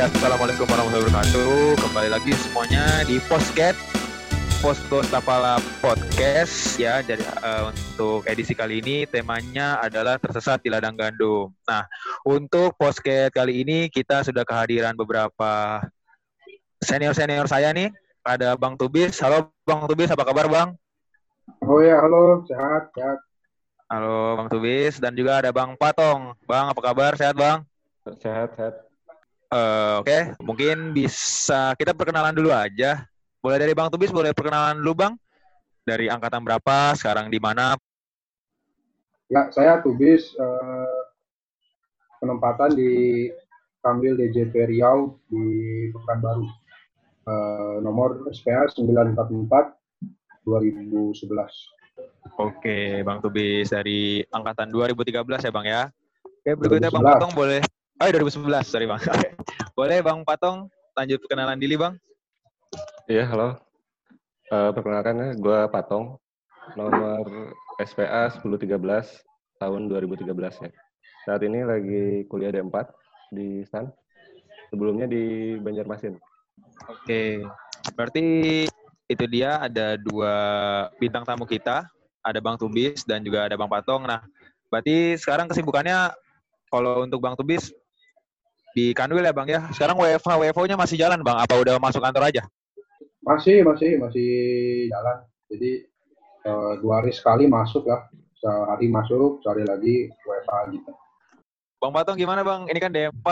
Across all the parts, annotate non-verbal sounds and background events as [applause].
Assalamualaikum warahmatullahi wabarakatuh. Kembali lagi semuanya di Postcat Posko Tapala Podcast ya. Jadi uh, untuk edisi kali ini temanya adalah tersesat di ladang gandum. Nah, untuk Postcat kali ini kita sudah kehadiran beberapa senior-senior saya nih. Ada Bang Tubis. Halo Bang Tubis, apa kabar Bang? Oh ya, halo, sehat, sehat. Halo Bang Tubis dan juga ada Bang Patong. Bang, apa kabar? Sehat Bang? Sehat, sehat. Uh, Oke, okay. mungkin bisa kita perkenalan dulu aja. Boleh dari Bang Tubis, boleh perkenalan dulu Bang? Dari angkatan berapa, sekarang di mana? Ya, saya Tubis, uh, penempatan di Kambil DJP Riau di Pekanbaru. Uh, nomor SPA 944 2011. Oke, Bang Tubis dari angkatan 2013 ya Bang ya. Oke, berikutnya 2011. Bang Patong boleh. Oh, 2011, sorry Bang. boleh Bang Patong lanjut perkenalan diri Bang? Iya, halo. Uh, perkenalkan ya, gue Patong, nomor SPA 1013 tahun 2013 ya. Saat ini lagi kuliah D4 di STAN. Sebelumnya di Banjarmasin. Oke, berarti itu dia ada dua bintang tamu kita, ada Bang Tubis dan juga ada Bang Patong. Nah, berarti sekarang kesibukannya kalau untuk Bang Tubis di Kanwil ya Bang ya. Sekarang WFH WFO-nya masih jalan Bang, apa udah masuk kantor aja? Masih, masih, masih jalan. Jadi uh, dua hari sekali masuk lah. Sehari masuk, sehari lagi WFH gitu. Bang Patong gimana Bang? Ini kan D4.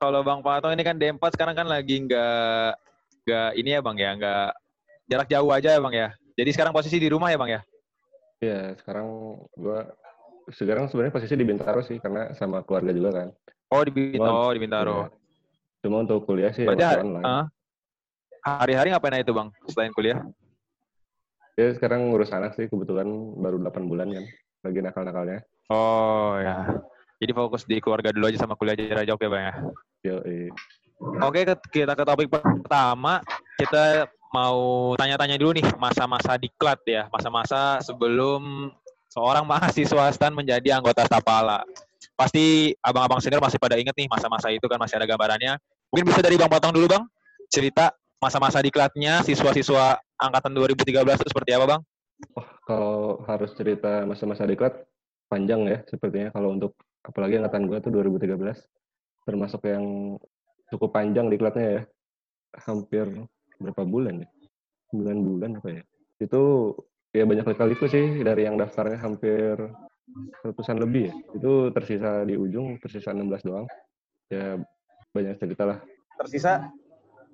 Kalau Bang Patong ini kan D4 sekarang kan lagi nggak nggak ini ya Bang ya, nggak jarak jauh aja ya Bang ya. Jadi sekarang posisi di rumah ya Bang ya? Iya, sekarang gua sekarang sebenarnya posisi di Bintaro sih karena sama keluarga juga kan. Oh di Bintaro, oh, di Bintaro. Ya. Cuma untuk kuliah sih Berarti ya, online. Uh, Hari-hari ngapain aja itu bang selain kuliah? Ya sekarang ngurus anak sih kebetulan baru 8 bulan kan lagi nakal-nakalnya. Oh ya. Jadi fokus di keluarga dulu aja sama kuliah aja jauh ya bang ya. Yo, iya. Oke kita ke topik pertama kita mau tanya-tanya dulu nih masa-masa diklat ya masa-masa sebelum seorang mahasiswa stan menjadi anggota Tapala. Pasti abang-abang senior masih pada inget nih masa-masa itu kan masih ada gambarannya. Mungkin bisa dari Bang Potong dulu Bang, cerita masa-masa diklatnya siswa-siswa angkatan 2013 itu seperti apa, Bang? Oh, kalau harus cerita masa-masa diklat panjang ya sepertinya kalau untuk apalagi angkatan gue tuh 2013 termasuk yang cukup panjang diklatnya ya. Hampir berapa bulan ya? 9 bulan apa ya? Itu ya banyak kali sih dari yang daftarnya hampir ratusan lebih ya. Itu tersisa di ujung, tersisa 16 doang. Ya banyak cerita lah. Tersisa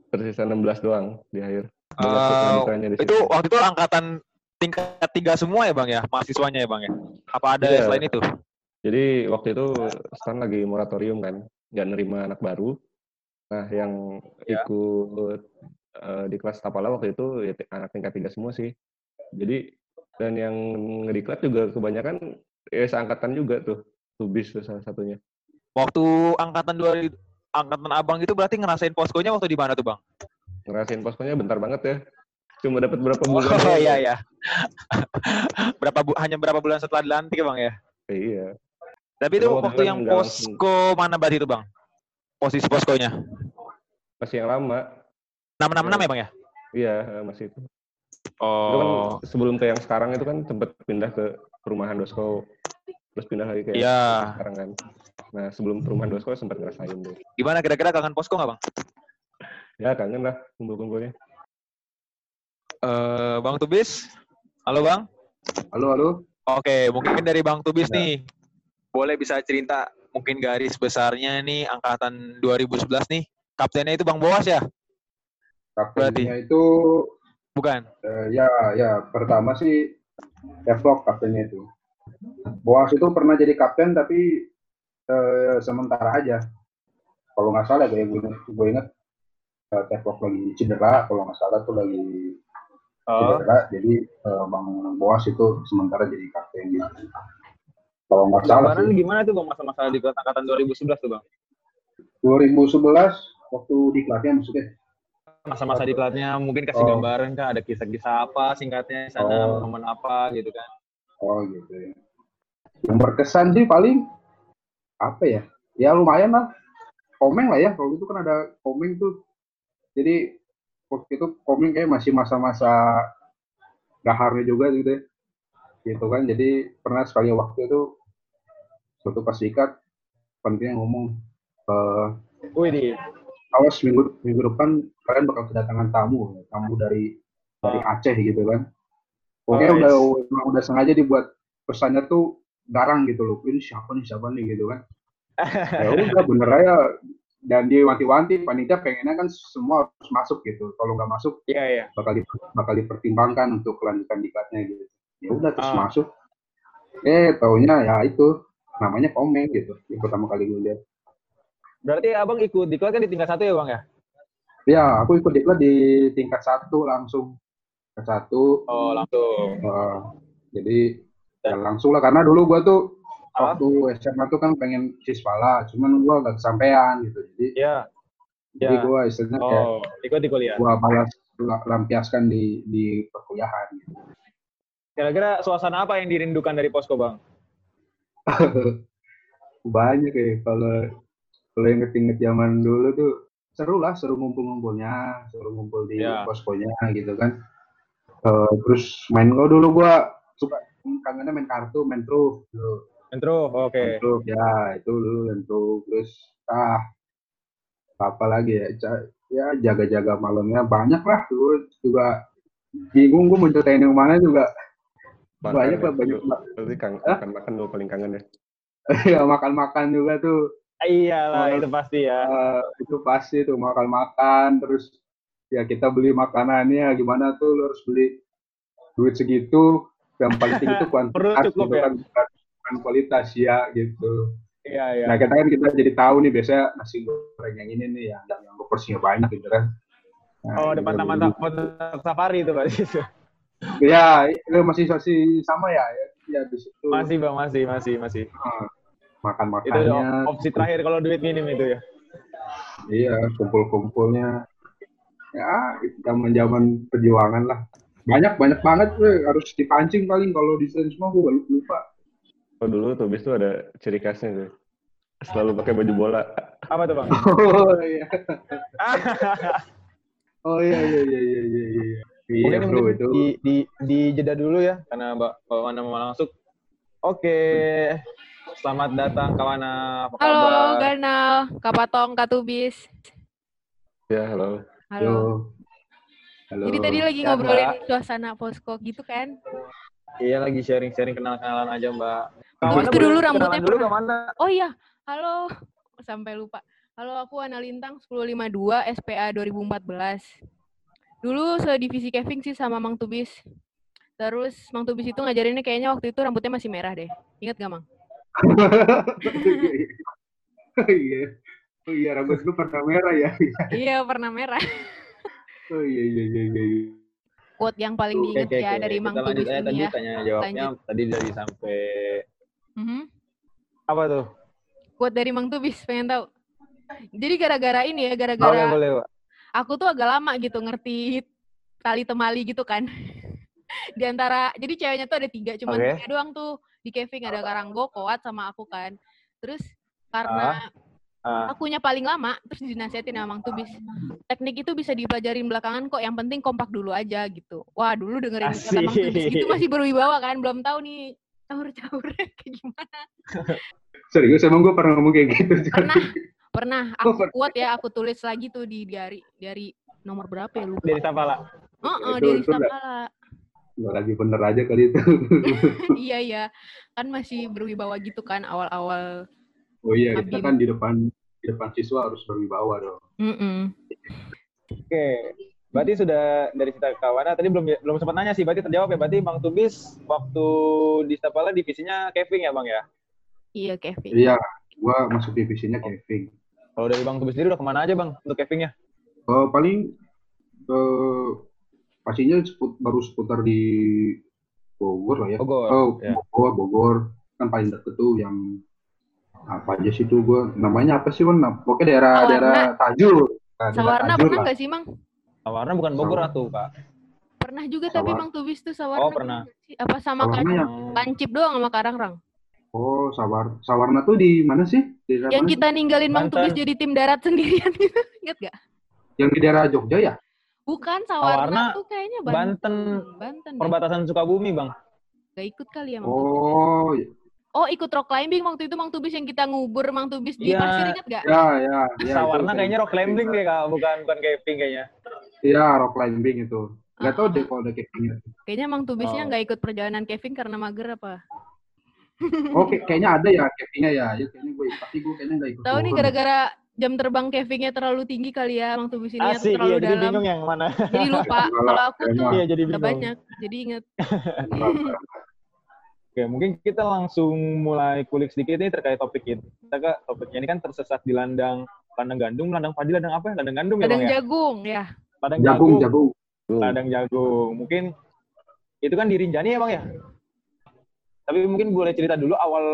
tersisa 16 doang di akhir. Uh, itu waktu itu angkatan tingkat tiga semua ya bang ya mahasiswanya ya bang ya? Apa ada yeah. selain itu? Jadi waktu itu Stan lagi moratorium kan, nggak nerima anak baru. Nah yang yeah. ikut uh, di kelas Tapala waktu itu ya anak tingkat tiga semua sih. Jadi dan yang ngediklat juga kebanyakan ya seangkatan juga tuh, Tubis tuh salah satunya. Waktu angkatan dua angkatan abang itu berarti ngerasain poskonya waktu di mana tuh bang? Ngerasain poskonya bentar banget ya. Cuma dapat berapa bulan? Oh [laughs] iya iya. [laughs] berapa bu hanya berapa bulan setelah dilantik bang ya? Iya. Tapi itu waktu, waktu yang posko langsung. mana berarti itu bang? Posisi poskonya? Masih yang lama. Enam enam enam ya bang ya? Iya masih itu. Oh. Itu kan sebelum ke yang sekarang itu kan sempat pindah ke perumahan Dosko terus pindah lagi ke yeah. sekarang kan. Nah, sebelum perumahan Dosko sempat ngerasain deh. Gimana kira-kira kangen posko nggak, Bang? Ya, kangen lah kumpul-kumpulnya. Uh, Bang Tubis? Halo, Bang? Halo, halo. Oke, mungkin dari Bang Tubis ya. nih. Boleh bisa cerita mungkin garis besarnya nih angkatan 2011 nih. Kaptennya itu Bang Boas ya? Kaptennya Berarti. itu bukan. Uh, ya, ya, pertama sih Devlog kaptennya itu. Boas itu pernah jadi kapten tapi eh, sementara aja. Kalau nggak salah kayak gue, gue inget eh, Tepok lagi cedera, kalau nggak salah tuh lagi oh. cedera, jadi eh, Bang Boas itu sementara jadi kapten gitu. Kalau nggak salah sih. Gimana tuh Bang masa-masa di angkatan 2011 tuh Bang? 2011 waktu di kelasnya maksudnya masa-masa di kelasnya mungkin kasih oh. gambaran kak ada kisah-kisah apa singkatnya sana oh. momen apa gitu kan oh gitu ya yang berkesan sih paling apa ya? Ya lumayan lah. komeng lah ya kalau itu kan ada komeng tuh jadi waktu itu komeng kayak masih masa-masa gaharnya juga gitu ya. gitu kan jadi pernah sekali waktu itu suatu pas ikat pentingnya ngomong eh Wih. Awas minggu minggu depan kalian bakal kedatangan tamu tamu dari dari Aceh gitu kan. Pokoknya Oh, udah yes. udah, udah sengaja dibuat pesannya tuh garang gitu loh. Ini siapa nih siapa nih gitu kan. Ya udah [laughs] bener aja. Dan dia wanti-wanti panitia pengennya kan semua harus masuk gitu. Kalau nggak masuk Iya iya. bakal di, bakal dipertimbangkan untuk kelanjutan diklatnya gitu. Ya udah terus Ah. masuk. Eh taunya ya itu. Namanya komeng gitu yang pertama kali gue lihat Berarti abang ikut diklat kan di tingkat satu ya bang ya? ya aku ikut diklat di tingkat satu langsung ke satu Oh langsung. eh, jadi ya langsung lah karena dulu gua tuh Apa? waktu SMA tuh kan pengen siswala cuman gua gak kesampaian gitu jadi Iya. jadi Ya. gua istilahnya kayak Oh ikut di kuliah. gua balas la- lampiaskan di di perkuliahan gitu. Kira-kira suasana apa yang dirindukan dari posko bang? [laughs] banyak ya kalau kalau yang inget zaman dulu tuh seru lah seru ngumpul-ngumpulnya seru ngumpul di Ya. poskonya gitu kan Eh, terus main gua dulu gua suka kangennya main kartu main truf dulu Intro, oke. main truf ya itu dulu main truf terus ah apa lagi ya ya jaga-jaga malamnya banyak lah dulu juga bingung gua mau ceritain yang mana juga banyak Makan lah ya, banyak lah. Berarti Hah? makan makan dulu paling kangen ya. [laughs] ya makan-makan juga tuh Iyalah Oh. itu pasti ya. Eh, itu pasti tuh makan-makan terus ya kita beli makanannya gimana tuh lu harus beli duit segitu yang paling tinggi itu [laughs] kuantitas gitu ya? kan bukan, bukan kualitas ya gitu Iya iya. nah kita kan kita jadi tahu nih biasanya nasi goreng yang ini nih yang yang, yang porsinya banyak gitu kan Nah, Oh depan taman taman safari itu pak di situ. ya itu masih masih sama ya ya, ya di situ Masih bang masih masih masih. Makan Itu makannya opsi terakhir kalau duit minim itu ya. iya kumpul-kumpulnya ya zaman zaman perjuangan lah banyak banyak banget gue harus dipancing paling kalau di semua gue lupa Oh dulu tuh bis tuh ada ciri khasnya tuh. Selalu pakai baju bola. Apa tuh bang? [laughs] oh iya [laughs] oh iya iya iya iya iya iya iya Mungkin bro itu di, di, di jeda dulu ya, karena Mbak Mbak Wana mau langsung. Oke, selamat datang kawana. Apa Halo, kabar? Ganal, Kapatong, Katubis. Ya halo. Halo. Halo Jadi tadi lagi Ya, ngobrolin Mbak. suasana posko gitu kan? Iya lagi sharing-sharing kenal-kenalan aja Mbak. Terus itu boleh dulu rambutnya dulu Kawana. Oh iya, halo. Sampai lupa. Halo, aku Ana Lintang 1052 SPA 2014. Dulu sedivisi Kevin sih sama Mang Tubis. Terus Mang Tubis itu ngajarinnya kayaknya waktu itu rambutnya masih merah deh. Ingat gak, Mang? Oh iya oh iya rambut lu pernah merah ya iya, pernah merah. oh iya iya iya iya iya. Quote yang paling diingat oke, ya oke. dari Mang Kita lanjut Tubis aja ini tadi ya. tanya jawabnya Lanjut. tadi dari sampai Mhm. apa tuh? Quote dari Mang Tubis, pengen tahu. Jadi gara-gara ini ya, Boleh gara-gara boleh Pak. aku tuh agak lama gitu ngerti tali temali gitu kan. [laughs] di antara jadi ceweknya tuh ada tiga, cuma Oke. tiga doang tuh di Kevin ada Karanggo, Koat sama aku kan. Terus karena Ah, akunya paling lama, terus dinasihatin sama Mang Tubis. Teknik itu bisa dipelajarin belakangan kok, yang penting kompak dulu aja gitu. Wah dulu dengerin kata Mang Tubis itu masih berwibawa kan, belum tahu nih caur-caurnya [laughs] kayak gimana. [laughs] serius emang gue pernah ngomong kayak gitu Pernah, pernah. Oh, Aku kuat ya, aku tulis lagi tuh di diary, diary nomor berapa ya lupa. dari Sapala. Heeh, Itu- dari Stapala. Nggak lagi bener aja kali itu [laughs] iya iya kan masih berwibawa gitu kan awal-awal oh iya kita kan di depan di depan siswa harus berwibawa dong Mm-mm. Oke. Berarti sudah dari cerita kawana tadi belum belum sempat nanya sih, berarti terjawab ya. Berarti Bang Tubis waktu di Sapala divisinya Kevin ya Bang ya? iya Kevin iya gua masuk divisinya Kevin Kalau dari Bang Tubis sendiri udah ke mana aja Bang untuk Kevinnya? Eh, paling eh pastinya seput- baru seputar di Bogor lah ya Bogor. oh ya. Bogor Bogor kan paling deket tuh yang apa aja sih tuh gua namanya apa sih Wan? pokoknya daerah Sawarna. daerah Tajur Nah, Sawarna Tajur pernah lah. nggak sih Mang Sawarna bukan Bogor atuh, Kak. pernah juga tapi Sawar- Mang Tubis tuh Sawarna Oh, pernah. apa sama Sawarna kan yang Kancip doang sama Karangrang Oh, Sawar Sawarna tuh di mana sih? Di daerah Yang mana? kita ninggalin Mang Banten. Tubis jadi tim darat sendirian gitu. [laughs] Ingat gak? Yang di daerah Jogja ya? Bukan Sawarna, Sawarna tuh kayaknya Banten. Banten, Banten. deh. perbatasan Sukabumi, Bang. Gak ikut kali ya Mang Tubis. Oh, Oh ikut rock climbing waktu itu Mang Tubis yang kita ngubur Mang Tubis di Iya. pasir ingat gak? ya ya. ya Sawarna itu kayaknya rock climbing deh, Kak. Bukan bukan camping kayaknya. Iya, rock climbing itu. Gak tau Ah. deh kalau ada campingnya. Kayaknya Mang Tubisnya Oh. nggak ikut perjalanan Kevin karena mager apa? Oh, kayak- kayaknya ada ya campingnya ya. Ya kayaknya gue, tapi gue kayaknya gak ikut. Tahu nih gara-gara jam terbang Kevin-nya terlalu tinggi kali ya Mang Tubis ini atau Asik, terlalu iya. Jadi dalam. bingung yang mana. Jadi lupa. [laughs] Kalau aku tuh. Iya, jadi bingung. banyak. Jadi inget. [laughs] Oke, mungkin kita langsung mulai kulik sedikit nih terkait topik ini. Kita ke topiknya ini kan tersesat di ladang ladang gandum, ladang padi, ladang apa? ya? Ladang gandum ya, Kadang Bang ya? jagung ya. Ladang Jagung, jagung. jagung. Tuh. Ladang jagung. Mungkin itu kan di Rinjani ya, Bang ya? Tapi mungkin boleh cerita dulu awal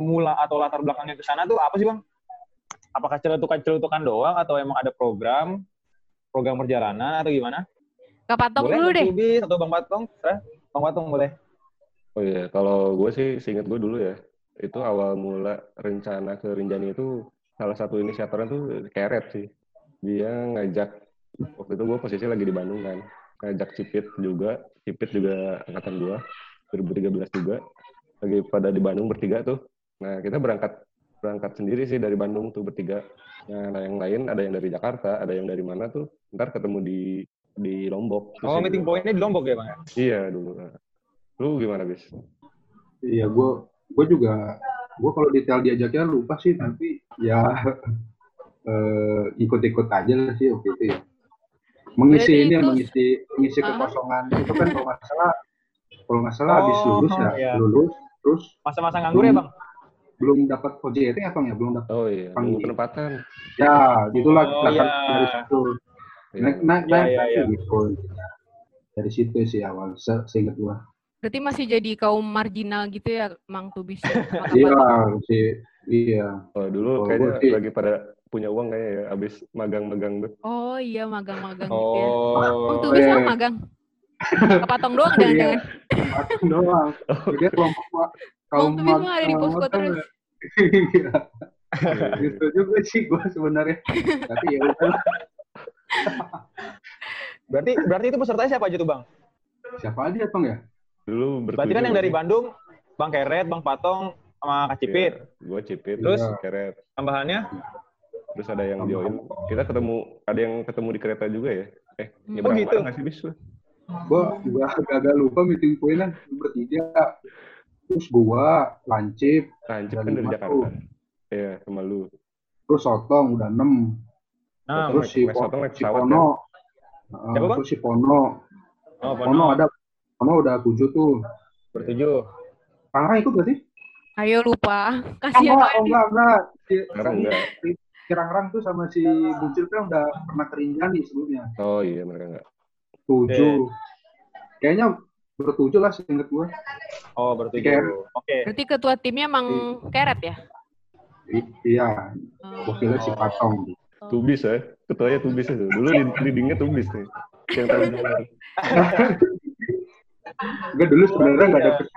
mula atau latar belakangnya ke sana tuh apa sih, Bang? Apakah celutukan-celutukan doang atau emang ada program program perjalanan atau gimana? Kak Patong boleh dulu deh. Tubis atau Bang Patong? Terserah. Bang Patong boleh. Oh iya, kalau gue sih seingat gue dulu ya, itu awal mula rencana ke Rinjani itu salah satu inisiatornya tuh Keret sih. Dia ngajak, waktu itu gue posisi lagi di Bandung kan, ngajak Cipit juga, Cipit juga angkatan gue, 2013 juga, lagi pada di Bandung bertiga tuh. Nah kita berangkat berangkat sendiri sih dari Bandung tuh bertiga. Nah ada yang lain, ada yang dari Jakarta, ada yang dari mana tuh, ntar ketemu di di Lombok. Terus Oh, meeting point-nya di Lombok ya, Bang? ya? Iya dulu. Nah, Lu gimana, bis? Iya, gue gue juga gue kalau detail diajaknya lupa sih, tapi ya [laughs] eh, ikut-ikut aja lah sih waktu itu ya. Mengisi ini ya, itu- mengisi mengisi Ah. kekosongan itu kan kalau nggak salah kalau nggak salah habis Oh, lulus ya, iya. lulus terus Masa-masa nganggur ya, Bang? Belum dapat OJT apa ya belum dapat Oh iya, Panggil. nunggu penempatan. ya gitulah Oh, iya. dari situ Iya. naik naik Iya, iya, naik iya. gitu dari situ sih awal se seingat gua Berarti masih jadi kaum marginal gitu ya Mang Tubis. Maka [laughs] iya sih iya Oh, dulu Oh, kayaknya sih- lagi pada punya uang kayaknya ya, abis magang-magang tuh. Oh iya magang-magang gitu ya. Oh. Mang Tubis iya. mah magang. Kak Patong doang jangan-jangan. Makan doang dia kelompok kaum Mang Tubis mah ada di posko terus. ya. Iya. gitu juga sih gua sebenarnya tapi ya udah Berarti berarti itu pesertanya siapa aja tuh, Bang? siapa aja bang ya Dulu Berarti kan yang dari Bandung, Bang Keret, Bang Patong, sama Kak Cipit. Gue cipit, Terus? terus keret. Tambahannya? Terus ada yang join. Kita ketemu, ada yang ketemu di kereta juga ya? Eh, Hmm. ya Oh, gitu? nggak sih, bis? lu? Gua gua agak lupa meeting pointnya bertiga terus gua lancip Lancip Dari kan dari Jakarta. Iya, sama lu. terus sotong udah enam Nah, terus si, Po- si Pono Uh, Siapa, Bang? terus si Pono oh, Pono Pono. ada Pono udah tujuh tuh Bertujuh. Parah ikut gak sih? Ayo lupa. Oh, Kasihan enggak, oh, enggak, enggak. Si, si- enggak. si Kirang-Rang tuh sama si Buncil kan udah pernah kerinjani sebelumnya. Oh iya, mereka enggak. Tujuh. Kayaknya bertujuh lah seinget gue. Oh, Keret. bertujuh. Oke. Berarti ketua timnya Mang Keret ya? I- iya, Oh. wakilnya si Patong. Tubis ya. Ketuanya Tubis itu. Dulu di leadingnya Tubis nih. Yang tadi. Enggak [laughs] dulu sebenarnya nggak ada Iya. ket-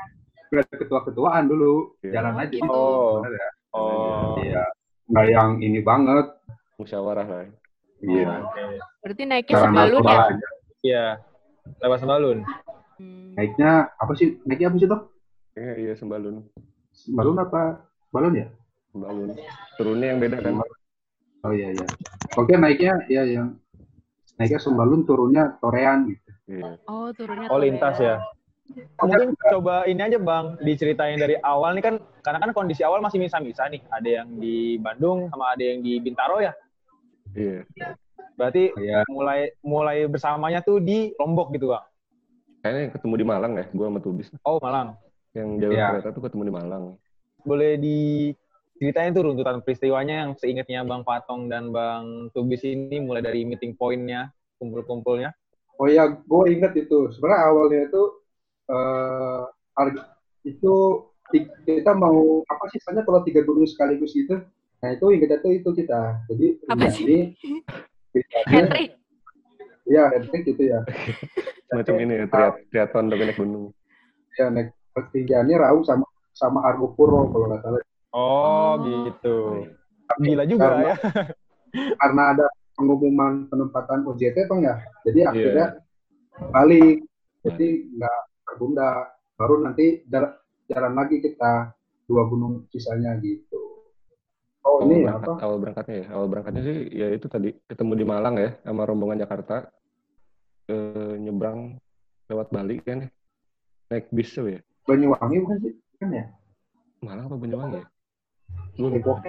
nggak ada ketua-ketuaan dulu. Iya. Jalan Oh, aja. gitu. Oh. Sebenarnya. Oh. Iya. Nggak yang ini banget. Musyawarah lah. Iya. Oke. Berarti naiknya ya? aja. Iya. Lewat sembalun. Hmm. Naiknya apa sih? Naiknya apa sih tuh? Kayaknya iya sembalun. Balon apa? Balon ya? Sembalun. Turunnya yang beda kan? Oh iya iya. Oke naiknya ya yang naiknya sembalun turunnya torean gitu. Iya. Oh, turunnya Oh, lintas ya. Mungkin coba ini aja Bang, diceritain dari awal nih kan, karena kan kondisi awal masih misah-misah nih. Ada yang di Bandung sama ada yang di Bintaro ya. Iya. Berarti Iya. mulai mulai bersamanya tuh di Lombok gitu Bang. Kayaknya ketemu di Malang ya, gua sama Tubis. Oh Malang. Yang jalur Iya. kereta tuh ketemu di Malang. Boleh diceritain tuh runtutan peristiwanya yang seingatnya Bang Patong dan Bang Tubis ini mulai dari meeting point-nya, kumpul-kumpulnya. Oh iya, gue inget itu. Sebenarnya awalnya itu eh harga- itu kita mau apa sih soalnya kalau tiga guru sekaligus gitu. Nah itu ingetnya tuh itu kita. Jadi Apa sih? ini [laughs] Henry. ya Henry gitu ya. Semacam ini ya, triat, triathlon tapi naik gunung. Ya naik Rinjani Raung sama sama Argo Puro kalau nggak salah. Oh, Oh. gitu. Gila juga Karena- ya. Karena ada pengumuman penempatan OJT toh ya. Jadi Iya. akhirnya balik. Jadi nggak tertunda. Baru nanti jar- jalan lagi kita dua gunung sisanya gitu. Oh Awal, ini berangkat, apa? awal berangkatnya ya. Awal berangkatnya sih ya itu tadi ketemu di Malang ya sama rombongan Jakarta. Eh, nyebrang lewat Bali kan ya. Naik bis tuh ya. Banyuwangi bukan sih? Kan ya? Malang apa Banyuwangi ya? Gue lupa.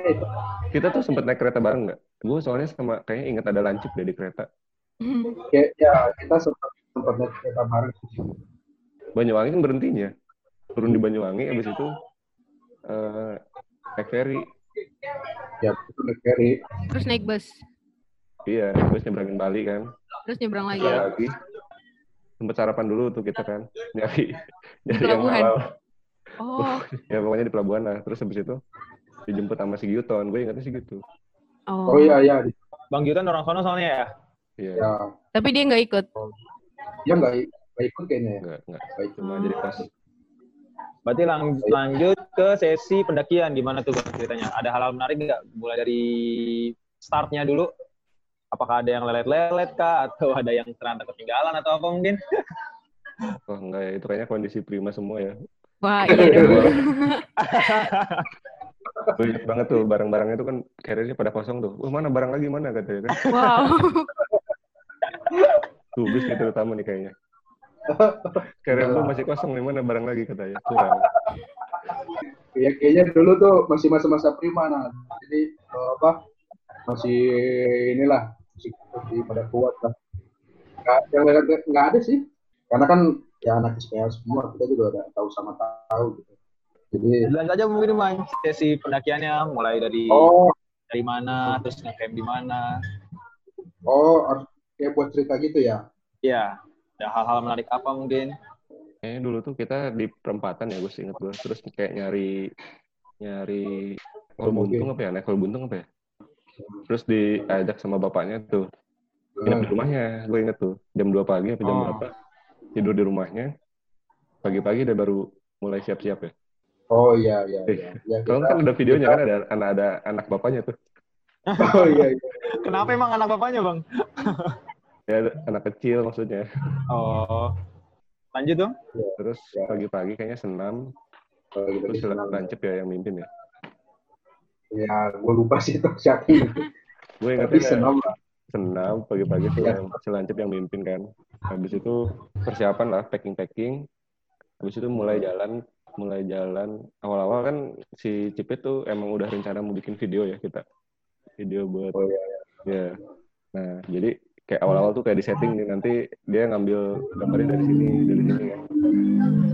Kita tuh sempat naik kereta bareng nggak? Gue soalnya sama kayaknya ingat ada lancip deh di kereta. Kayak ya kita sempat sempat naik kereta bareng. Banyuwangi kan berhentinya. Turun di Banyuwangi, habis itu eh, naik ferry. Ya itu naik ferry. Terus naik bus. Iya, terus nyebrangin Bali kan. Terus nyebrang lagi. Pulang lagi. Sempet sarapan dulu tuh kita kan. Nyari, nyari yang halal. Oh. [laughs] Ya pokoknya di pelabuhan lah. Terus habis itu dijemput sama si Gyuton. Gue ingatnya sih gitu. Oh. Oh iya iya. Bang Jutan orang sono soalnya ya. Iya, Ya, Tapi dia nggak ikut. dia nggak nggak ikut kayaknya ya. enggak, enggak. Nggak ikut. Cuma Hmm. jadi pas. Berarti lang- lanjut ke sesi pendakian. Gimana tuh ceritanya? Ada hal-hal menarik nggak? Mulai dari startnya dulu. Apakah ada yang lelet-lelet kah? Atau ada yang ternyata ketinggalan atau apa mungkin? [laughs] Oh enggak ya, itu kayaknya kondisi prima semua ya. Wah, iya dong. [laughs] Gue ingat banget tuh barang-barangnya tuh kan carrier-nya pada kosong tuh. Wah mana barang lagi mana katanya kan. Wow. Tuh bis itu utama nih kayaknya. Carrier lu masih kosong nih mana barang lagi katanya. Kurang. Ya, kayaknya dulu tuh masih masa-masa prima nah. Jadi eh, apa masih inilah masih, masih pada kuat lah. Nggak, yang nggak nggak ada sih. Karena kan ya anak SPL semua kita juga udah tahu sama tahu gitu. Jadi Jelas aja mungkin Bang, sesi pendakiannya mulai dari oh dari mana, terus ngecamp di mana. oh harus kayak buat cerita gitu ya. Iya, ada hal-hal menarik apa mungkin? Kayaknya dulu tuh kita di perempatan ya gue inget gue. Terus kayak nyari nyari Oke. buntung apa ya? Naik kol buntung apa ya? Terus diajak sama bapaknya tuh. Nginep di rumahnya, gue inget tuh. Jam 2 pagi apa jam Oh. berapa. Tidur di rumahnya. Pagi-pagi dia baru mulai siap-siap ya. Oh iya iya iya. Ya, Kalau kita- kan ada videonya kan ada anak ada anak bapaknya tuh. oh iya iya. [laughs] Kenapa emang anak bapaknya Bang? [laughs] Ya anak kecil maksudnya. Oh, lanjut dong. Terus Ya. pagi-pagi kayaknya senam. Oh, gitu, Terus senang. lancip ya yang mimpin ya. Ya, gue lupa sih itu siapa. Gue Tapi ingatnya senam lah. senam pagi-pagi tuh Iya. yang si lancip yang mimpin kan. Habis itu persiapan lah packing-packing. Habis itu mulai jalan, mulai jalan. Awal-awal kan si Cipit tuh emang udah rencana mau bikin video ya kita. Video buat Oh iya. ya. Nah, jadi kayak awal-awal tuh kayak di setting nih nanti dia ngambil gambarnya dari sini, dari sini kan.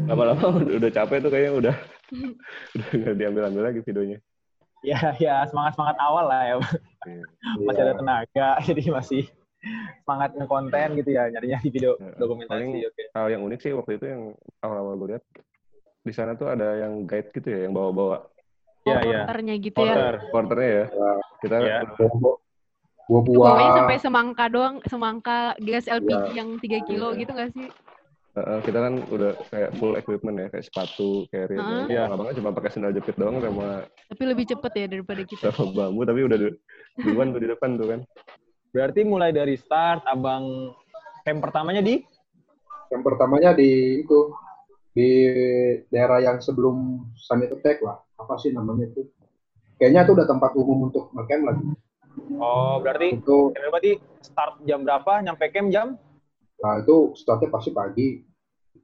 Lama-lama [laughs] udah, udah capek tuh kayaknya udah [laughs] udah nggak diambil-ambil lagi videonya. Ya, ya semangat-semangat awal lah ya. Iya. Masih ada Iya. tenaga, [laughs] jadi masih semangat ngekonten gitu ya, nyari-nyari video Ya, dokumentasi. paling Oke. hal yang unik sih waktu itu yang awal-awal gue lihat di sana tuh ada yang guide gitu ya yang bawa-bawa Iya, iya. Porternya gitu ya. Porter. porternya ya. Ya. Kita Iya. Buah-buah. sampai semangka doang, semangka gas LPG Ya. yang 3 kilo Iya. gitu nggak sih? eh, kita kan udah kayak full equipment ya kayak sepatu, carrier. Heeh. Iya. Abangnya cuma pakai sandal jepit doang sama Tapi lebih cepet ya daripada kita. sama bambu tapi udah du- duluan tuh di depan tuh kan. Berarti mulai dari start, abang camp pertamanya di? Yang pertamanya di itu di daerah yang sebelum Summit Attack lah. Apa sih namanya itu? Kayaknya itu udah tempat umum untuk ngecamp lagi. Oh, berarti Itu campnya berarti start jam berapa, nyampe camp jam? nah itu startnya pasti pagi.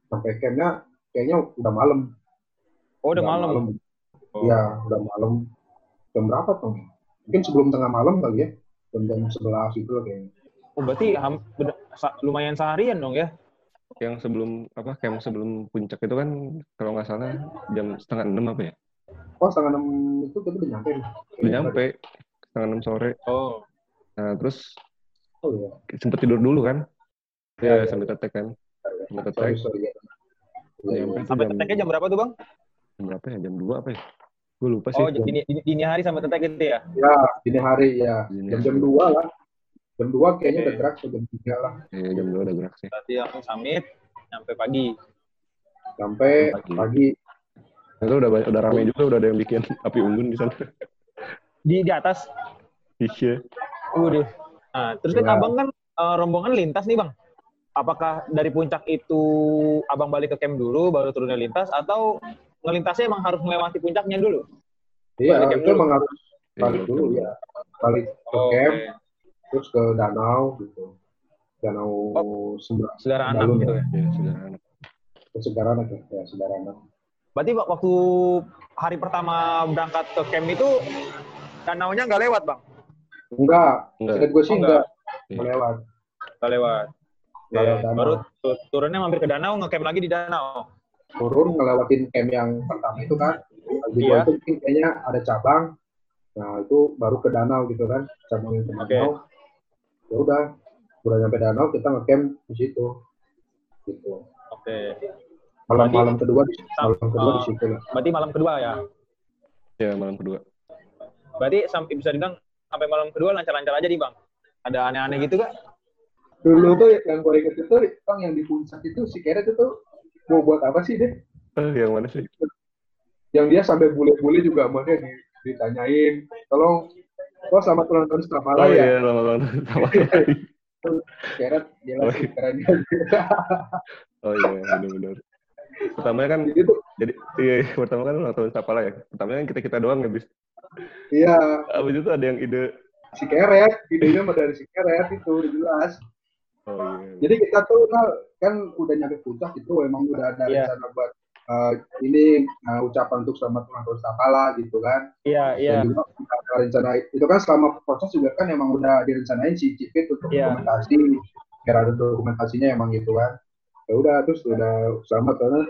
Sampai campnya kayaknya udah malam. Oh, udah malam. Oh. Iya, udah malam. Jam berapa tuh? Mungkin sebelum tengah malam kali ya. Jam jam sebelas itu kayaknya. Oh, berarti lumayan seharian dong ya? Yang sebelum apa camp sebelum puncak itu kan kalau nggak salah jam setengah enam apa ya? Oh, setengah enam itu kita udah nyampe. Udah nyampe setengah enam sore. Oh, Nah terus Oh iya. sempet tidur dulu kan? Iya, Ya, iya. sampai tetek kan. Sampai tetek. sorry. Ya. Iya, iya. sampai jam, teteknya jam berapa tuh bang? jam berapa ya? Jam 2 apa ya? Gue lupa sih. Oh, dini, dini, dini hari sampai tetek gitu ya? Ya, dini hari ya. Dini Jam jam dua lah. Jam dua kayaknya udah gerak jam tiga lah. Iya, jam 2 udah gerak sih. Berarti langsung summit, sampai pagi. Sampai Pagi. pagi. Itu udah banyak, udah ramai juga, udah ada yang bikin [laughs] api unggun di sana. Di di atas. Iya. Waduh. Nah, terus kan Ya. abang kan eh, rombongan lintas nih bang. Apakah dari puncak itu abang balik ke camp dulu, baru turunnya lintas, atau ngelintasnya emang harus melewati puncaknya dulu? Iya, Balik camp itu dulu. emang harus balik Iya, dulu ya. Balik ke camp, terus ke danau gitu. Danau Sembra, Saudara anak Dalun. gitu ya. Iya, sederhana. ke Segarana ya, ya Segarana. Berarti Pak, waktu hari pertama berangkat ke camp itu danaunya nggak lewat bang? Enggak, Enggak. gue sih Oh, enggak, enggak lewat. Nggak lewat. Nggak lewat danau. Baru tu- turunnya mampir ke danau, ngecamp lagi di danau. Turun ngelewatin camp yang pertama itu kan. Di Iya. bawah itu mungkin kayaknya ada cabang. Nah, itu baru ke danau gitu kan. Cabang yang ke danau. Ya udah, udah nyampe danau kita ngecamp di situ. Gitu. Oke. Malam-malam kedua di Sam- malam kedua di uh, situ lah. Berarti malam kedua ya. Iya, malam kedua. Berarti sampai bisa dibilang sampai malam kedua lancar-lancar aja nih bang. Ada aneh-aneh gitu gak? Dulu tuh yang gue inget itu, Bang, yang di puncak itu si Keret itu mau buat apa sih deh? Eh, yang mana sih? Yang dia sampai bule-bule juga di- ditanyain, tolong, oh selamat ulang tahun setelah Oh malam ya. iya, lama-lama sama kali. [laughs] Keret, dia Oh, lagi iya. keren. Oh iya, [laughs] benar-benar. Pertamanya kan, Jadi jadi iya, iya, pertama kan ulang tahun Sapala ya. Pertamanya kan kita-kita doang ya, bis. Iya, Abis itu ada yang ide, si Keret, idenya mah dari si Keret itu, udah jelas. oh iya, Jadi kita tuh nah, kan udah nyampe puncak itu emang udah ada Iya. rencana buat eh, ini eh, ucapan untuk selamat ulang tahun Sapala gitu kan. Iya, iya. Dan juga ada rencana itu kan selama proses juga kan emang udah direncanain si Cipit untuk Iya. dokumentasi, kira ada dokumentasinya emang gitu kan. Ya udah terus udah selamat karena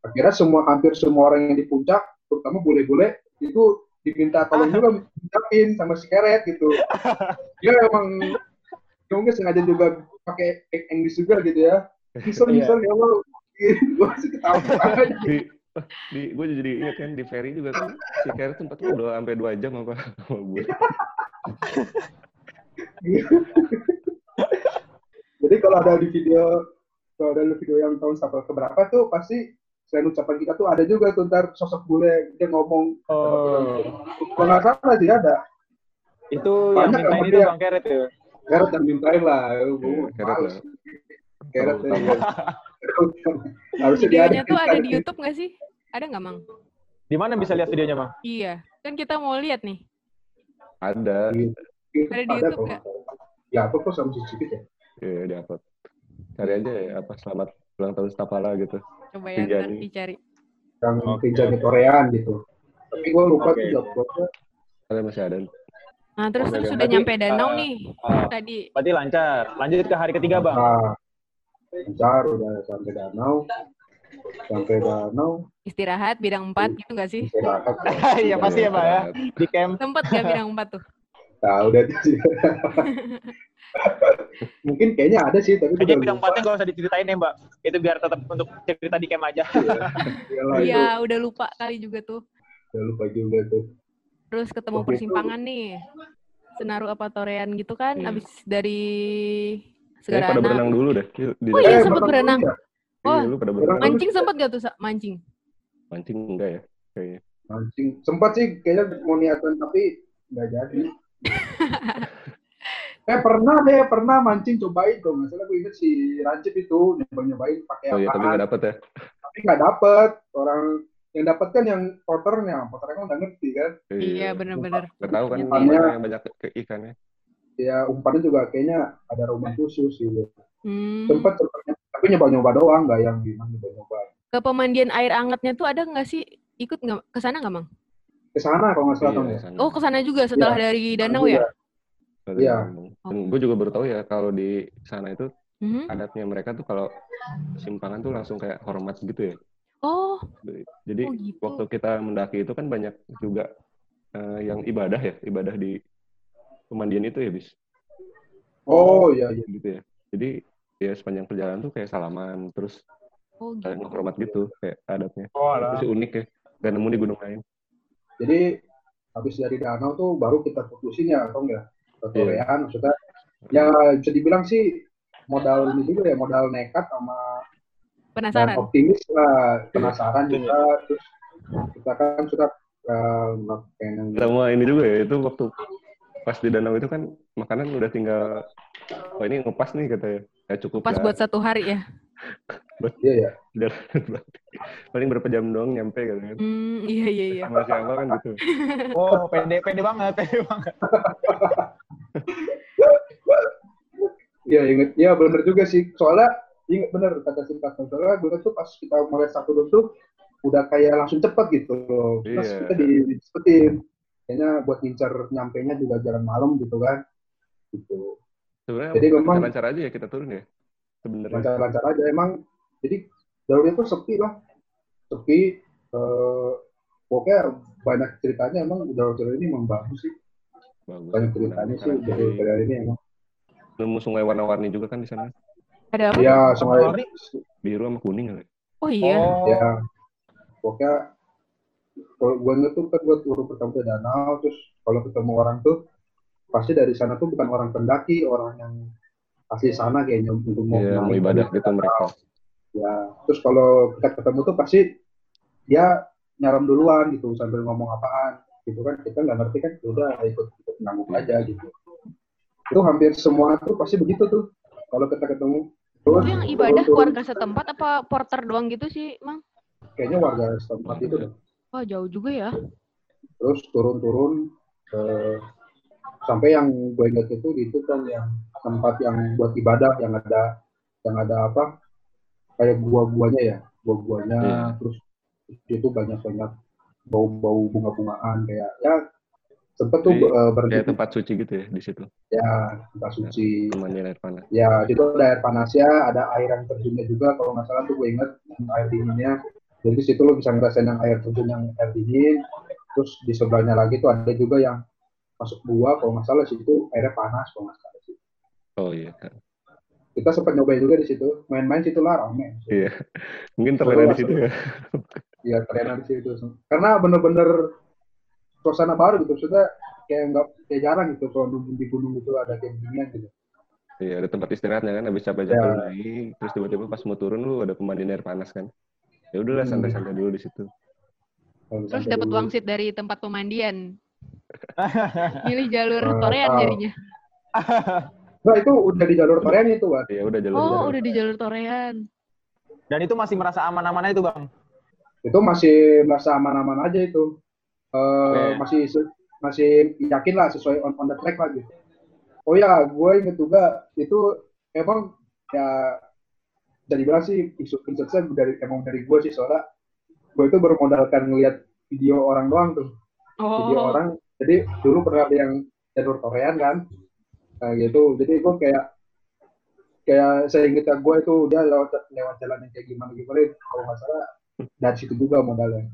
akhirnya semua hampir semua orang yang di puncak, terutama bule-bule itu diminta tolong juga ucapin sama si Keret gitu. [laughs] Dia emang dia mungkin sengaja juga pakai English juga gitu ya. Bisa Iya. bisa ya Allah. [laughs] Gue sih ketawa [laughs] aja. di di gue jadi ingat kan di ferry juga kan si Karen sempat ngobrol sampai dua jam apa sama gue Jadi kalau ada di video kalau ada di video yang tahun sampai keberapa tuh pasti selain ucapan kita tuh ada juga tuh ntar sosok bule dia ngomong Oh, kalau nggak salah sih ada itu yang Banyak mintain yang itu dia- bang Keret ya. Keret dan mintain lah gue Iya, Keret lah. Keret ya. harusnya dia Videonya tuh ada di di YouTube nggak sih? Ada nggak, Mang? Di mana bisa lihat videonya bang? Iya. Kan kita mau lihat nih. ada Ada di YouTube nggak? ya apa kok sama si Cipit ya ya di upload cari aja ya apa selamat ulang tahun Sapala gitu Coba ya, Pinjani. dicari. yang Oke. pinjamnya Koreaan gitu tapi gue lupa Oke. tuh jawabnya ada masih ada Nah, terus oke. sudah Berarti, nyampe danau uh, nih. uh, Tadi. Berarti lancar. Lanjut ke hari ketiga bang. nah lancar udah sampai danau sampai danau Istirahat bidang 4 gitu nggak sih? istirahat [laughs] Iya pasti ya bang ya. Di camp. Sempet nggak bidang 4 tuh? Nah, udah [laughs] Mungkin kayaknya ada sih, tapi Kayaknya udah bidang empatnya nggak usah diceritain ya mbak. Itu biar tetap untuk cerita di camp aja. [laughs] Itu Iya, udah lupa kali juga tuh. udah lupa juga tuh. Terus ketemu Waktu itu- persimpangan nih. Senaru apa Torean gitu kan, Iya. abis dari Kayaknya pada Segarana. berenang dulu deh di Oh iya, Eh, sempet berenang. ya? Iya, Oh, lu pada berenang Mancing sempet gak tuh? Mancing? mancing enggak ya kayaknya Mancing. Sempat sih kayaknya mau niatan, tapi nggak jadi. [laughs] eh pernah deh, pernah mancing cobain tuh. Nggak salah gue inget si Rancip itu nyoba-nyobain pakai oh iya tapi nggak dapet ya Tapi nggak dapet. Orang yang dapet kan yang porternya. Porternya kan udah ngerti kan. Iya, bener-bener. nggak tahu kan Umpannya- yang banyak ke ikannya Ya umpannya juga kayaknya ada rumah khusus gitu. Hmm. Sempet, sempet. tapi nyoba-nyoba doang, nggak yang gimana nyoba-nyoba. Ke pemandian air hangatnya tuh ada nggak sih? Ikut nggak? Ke sana nggak, Mang? Ke sana kalau nggak salah Iya, ya. sana. Oh, ke sana juga setelah dari danau ya? Iya. Bandung. Dan gue juga baru tahu ya kalau di sana itu Mhm. adatnya mereka tuh kalau simpangan tuh langsung kayak hormat gitu ya. Oh, Jadi oh gitu. waktu kita mendaki itu kan banyak juga eh, yang ibadah ya, ibadah di pemandian itu ya, bis. Oh iya iya. Gitu ya. Jadi ya sepanjang perjalanan tuh kayak salaman, terus Oh gitu. saling hormat gitu kayak adatnya. Oh, Itu sih unik ya. Gak nemu di gunung lain. Jadi habis dari danau tuh baru kita putusin ya, Tong ya. Iya. Koreaan maksudnya. Ya bisa dibilang sih modal ini juga ya, modal nekat sama dan Penasaran? optimis lah, penasaran juga. Terus kita kan suka uh, Sama ini juga ya, itu waktu pas di danau itu kan makanan udah tinggal, oh ini ngepas nih katanya. Ya cukup Pas lah. buat satu hari ya. iya ya Udah, [laughs] paling berapa jam doang nyampe gitu kan. Hmm, iya iya iya. Sama si Amal kan gitu. Oh, pede pede banget, pede banget. [laughs] Iya inget, iya bener juga sih. Soalnya inget bener kata si Pastor. Soalnya gue tuh pas kita mulai satu dulu tuh udah kayak langsung cepet gitu loh. Terus Iya. kita di dicepetin. Kayaknya buat ngincer nyampe nya juga jalan malam gitu kan. Gitu. Sebenarnya Jadi memang- lancar aja ya kita turun ya. Sebenarnya. Lancar-lancar aja emang. Jadi jalurnya tuh sepi lah. Sepi. Eh, pokoknya banyak ceritanya emang jalur-jalur ini emang bagus sih. Bagus. Banyak ceritanya sih dari ini emang. Nemu sungai warna-warni juga kan di sana. Ada apa? Iya, sungai? Biru sama kuning kali. Oh iya. Oh, ya pokoknya kalau gue inget tuh kan gue turun pertama ke danau terus kalau ketemu orang tuh pasti dari sana tuh bukan orang pendaki orang yang asli sana kayaknya untuk mau Iya, mau ibadah gitu mereka. ya terus kalau kita ketemu tuh pasti dia nyaram duluan gitu sambil ngomong apaan gitu kan kita nggak ngerti kan ya udah ikut ikut nanggung aja gitu itu hampir semua tuh pasti begitu tuh kalau kita ketemu terus Itu yang ibadah turun-turun, warga setempat apa porter doang gitu sih, Mang? kayaknya warga setempat itu deh. Wah, jauh juga ya. terus turun-turun eh, sampai yang gue ingat itu itu kan yang tempat yang buat ibadah yang ada yang ada apa kayak buah-buahnya ya buah-buahnya Iya. terus itu banyak-banyak bau-bau bunga-bungaan kayak ya sempet tuh berhenti Kayak tempat suci gitu ya di situ. ya tempat suci Temannya air panas. ya itu ada air panasnya ada air yang terjunnya juga kalau nggak salah tuh gue inget air dinginnya jadi di situ lo bisa ngerasain yang air terjun yang air dingin terus di sebelahnya lagi tuh ada juga yang masuk gua kalau nggak salah situ airnya panas kalau nggak salah sih Oh iya. Kita sempat nyobain juga di situ main-main situ lah rame Iya. Mungkin terlena di situ ya. ya ternyata di situ karena bener-bener suasana baru gitu maksudnya kayak nggak kayak jarang gitu kalau di gunung itu ada kayak beginian gitu Iya, ada tempat istirahatnya kan habis capek-capek Ya. lu naik, terus tiba-tiba pas mau turun lu ada pemandian air panas kan. Ya udahlah Hmm. santai-santai dulu di situ. Terus dapat wangsit dari tempat pemandian. [laughs] Milih jalur Torean tahu. jadinya. [laughs] Nah itu udah di jalur Korean itu kan Ya udah jalur Oh, jalur. udah di jalur Torean. Dan itu masih merasa aman-aman itu, Bang. itu masih merasa aman-aman aja itu Eh, Oke. masih masih yakin lah sesuai on, on the track lah gitu oh ya gue inget juga itu emang ya dari bilang sih isu insight dari emang dari gue sih soalnya gue itu bermodalkan ngeliat video orang doang tuh video Oh, orang jadi dulu pernah ada yang jalur Korean kan nah, gitu jadi gue kayak kayak saya ingat gue itu dia lewat lewat jalan yang kayak gimana gimana kalau nggak salah dari situ juga modalnya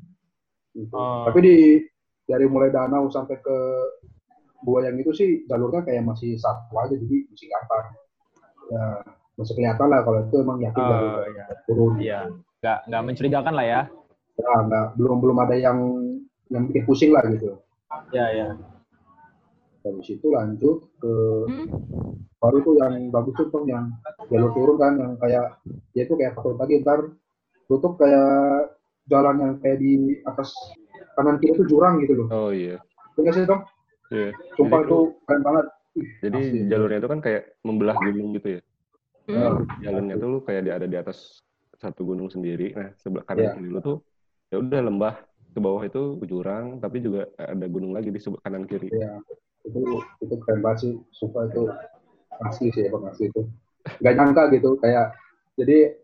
gitu. Oh. tapi di dari mulai danau sampai ke gua yang itu sih jalurnya kayak masih satu aja jadi masih gampang ya masih kelihatan lah kalau itu emang yakin jalur iya. turun Iya. Nggak, nggak mencurigakan lah ya. ya nggak belum belum ada yang yang bikin pusing lah gitu Iya, iya. Dari situ lanjut ke Hmm. baru tuh yang bagus tuh yang jalur turun kan yang kayak dia tuh kayak takut pagi ntar tutup kayak jalan yang kayak di atas kanan kiri tuh jurang gitu loh Oh iya. Bener sih dong Iya. sumpah Jadi itu keren banget Jadi Asli. jalurnya itu kan kayak membelah gunung gitu ya. Hmm. Jalannya tuh lu kayak di, ada di atas satu gunung sendiri. Nah, sebelah kanan Iya. kiri lu tuh ya udah lembah ke bawah itu jurang, tapi juga ada gunung lagi di sebelah kanan kiri. ya itu itu keren banget sih sumpah itu asli sih emang asli itu nggak nyangka gitu kayak jadi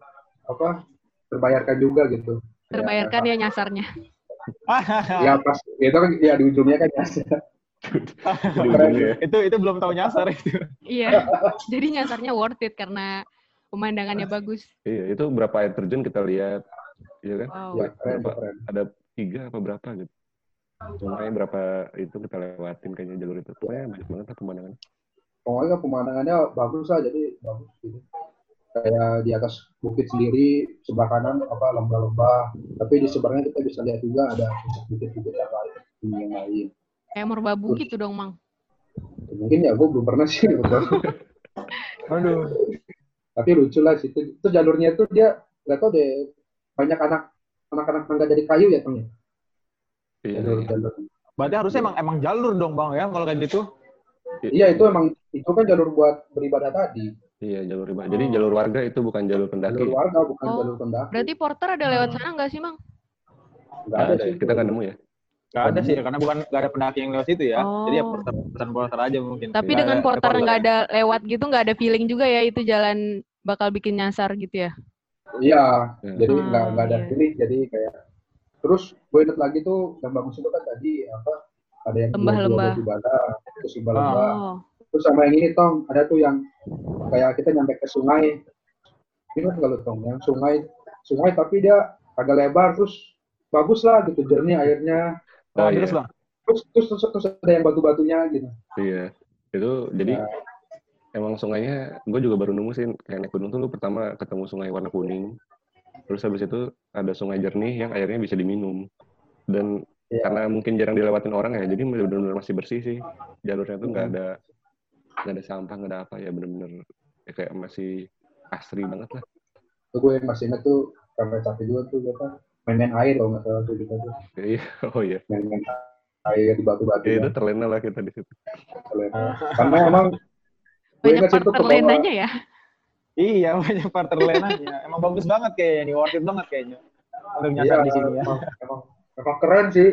apa terbayarkan juga gitu Terbayarkan ya nyasarnya. [laughs] ya pas ya itu kan ya di ujungnya kan ya ya. itu itu belum tahu nyasar itu. Iya. Jadi nyasarnya worth it karena pemandangannya bagus. Iya, itu berapa air terjun kita lihat. Iya kan? Wow. ya keren Berapa? keren Ada tiga apa berapa gitu. Pokoknya berapa itu kita lewatin kayaknya jalur itu. Pokoknya banyak banget lah pemandangan. pokoknya pemandangannya bagus lah jadi bagus gitu kayak di atas bukit sendiri sebelah kanan apa lembah-lembah tapi di seberangnya kita bisa lihat juga ada bukit-bukit yang lain yang lain Kayak merbabu gitu dong, Mang. mungkin ya gue belum pernah sih belum [laughs] pernah. Aduh. tapi lucu lah situ itu jalurnya tuh dia nggak tau deh banyak anak anak-anak tangga dari kayu ya Tong ya jalur iya. jalur Berarti harusnya emang emang jalur dong bang ya kalau kayak gitu. iya itu emang itu kan jalur buat beribadah tadi Iya, jalur riba. Jadi jalur warga itu bukan jalur pendaki. jalur warga bukan Oh, jalur pendaki Berarti porter ada lewat sana nggak sih, Mang? nggak Nggak ada ada, sih ya. kita nggak nemu ya. Gak ada sih karena bukan gak ada pendaki yang lewat situ ya. Jadi ya Oh. porter pesan porter aja mungkin. Tapi Nggak dengan ada- porter porter nggak ada lewat gitu, nggak ada feeling juga ya itu jalan bakal bikin nyasar gitu ya? iya Ya. jadi Hmm, nggak nggak ada iya. pilih jadi kayak terus gue inget lagi tuh yang bagus itu kan tadi apa ada yang Lembah-lembah. ibadah terus lembah-lembah Oh, terus sama yang ini tong ada tuh yang kayak kita nyampe ke sungai ingat nggak lu tong yang sungai sungai tapi dia agak lebar terus bagus lah gitu jernih airnya Oh Nah, iya, terus bang. terus terus terus, terus ada yang batu-batunya gitu iya. Itu jadi Nah. emang sungainya, gue juga baru nemu sih kayak naik gunung tuh lu pertama ketemu sungai warna kuning, terus habis itu ada sungai jernih yang airnya bisa diminum. Dan Iya. karena mungkin jarang dilewatin orang ya, jadi benar-benar masih bersih sih. Jalurnya tuh nggak Hmm. ada nggak ada sampah, nggak ada apa ya bener-bener ya kayak masih asri banget lah. tuh gue yang masih inget tuh sampai capek juga tuh apa main-main air kalau nggak salah tuh kita tuh Ya, Iya, [laughs] oh iya. main-main air di batu-batu Ya, itu ya. terlena lah kita di situ. karena emang gue banyak inget situ porter ke bawah lenanya ya? Iya [laughs] banyak porter lenanya. Emang bagus banget kayaknya nih, worth it banget kayaknya. Untuk iya nyasar di sini ya. emang, [laughs] emang, emang keren sih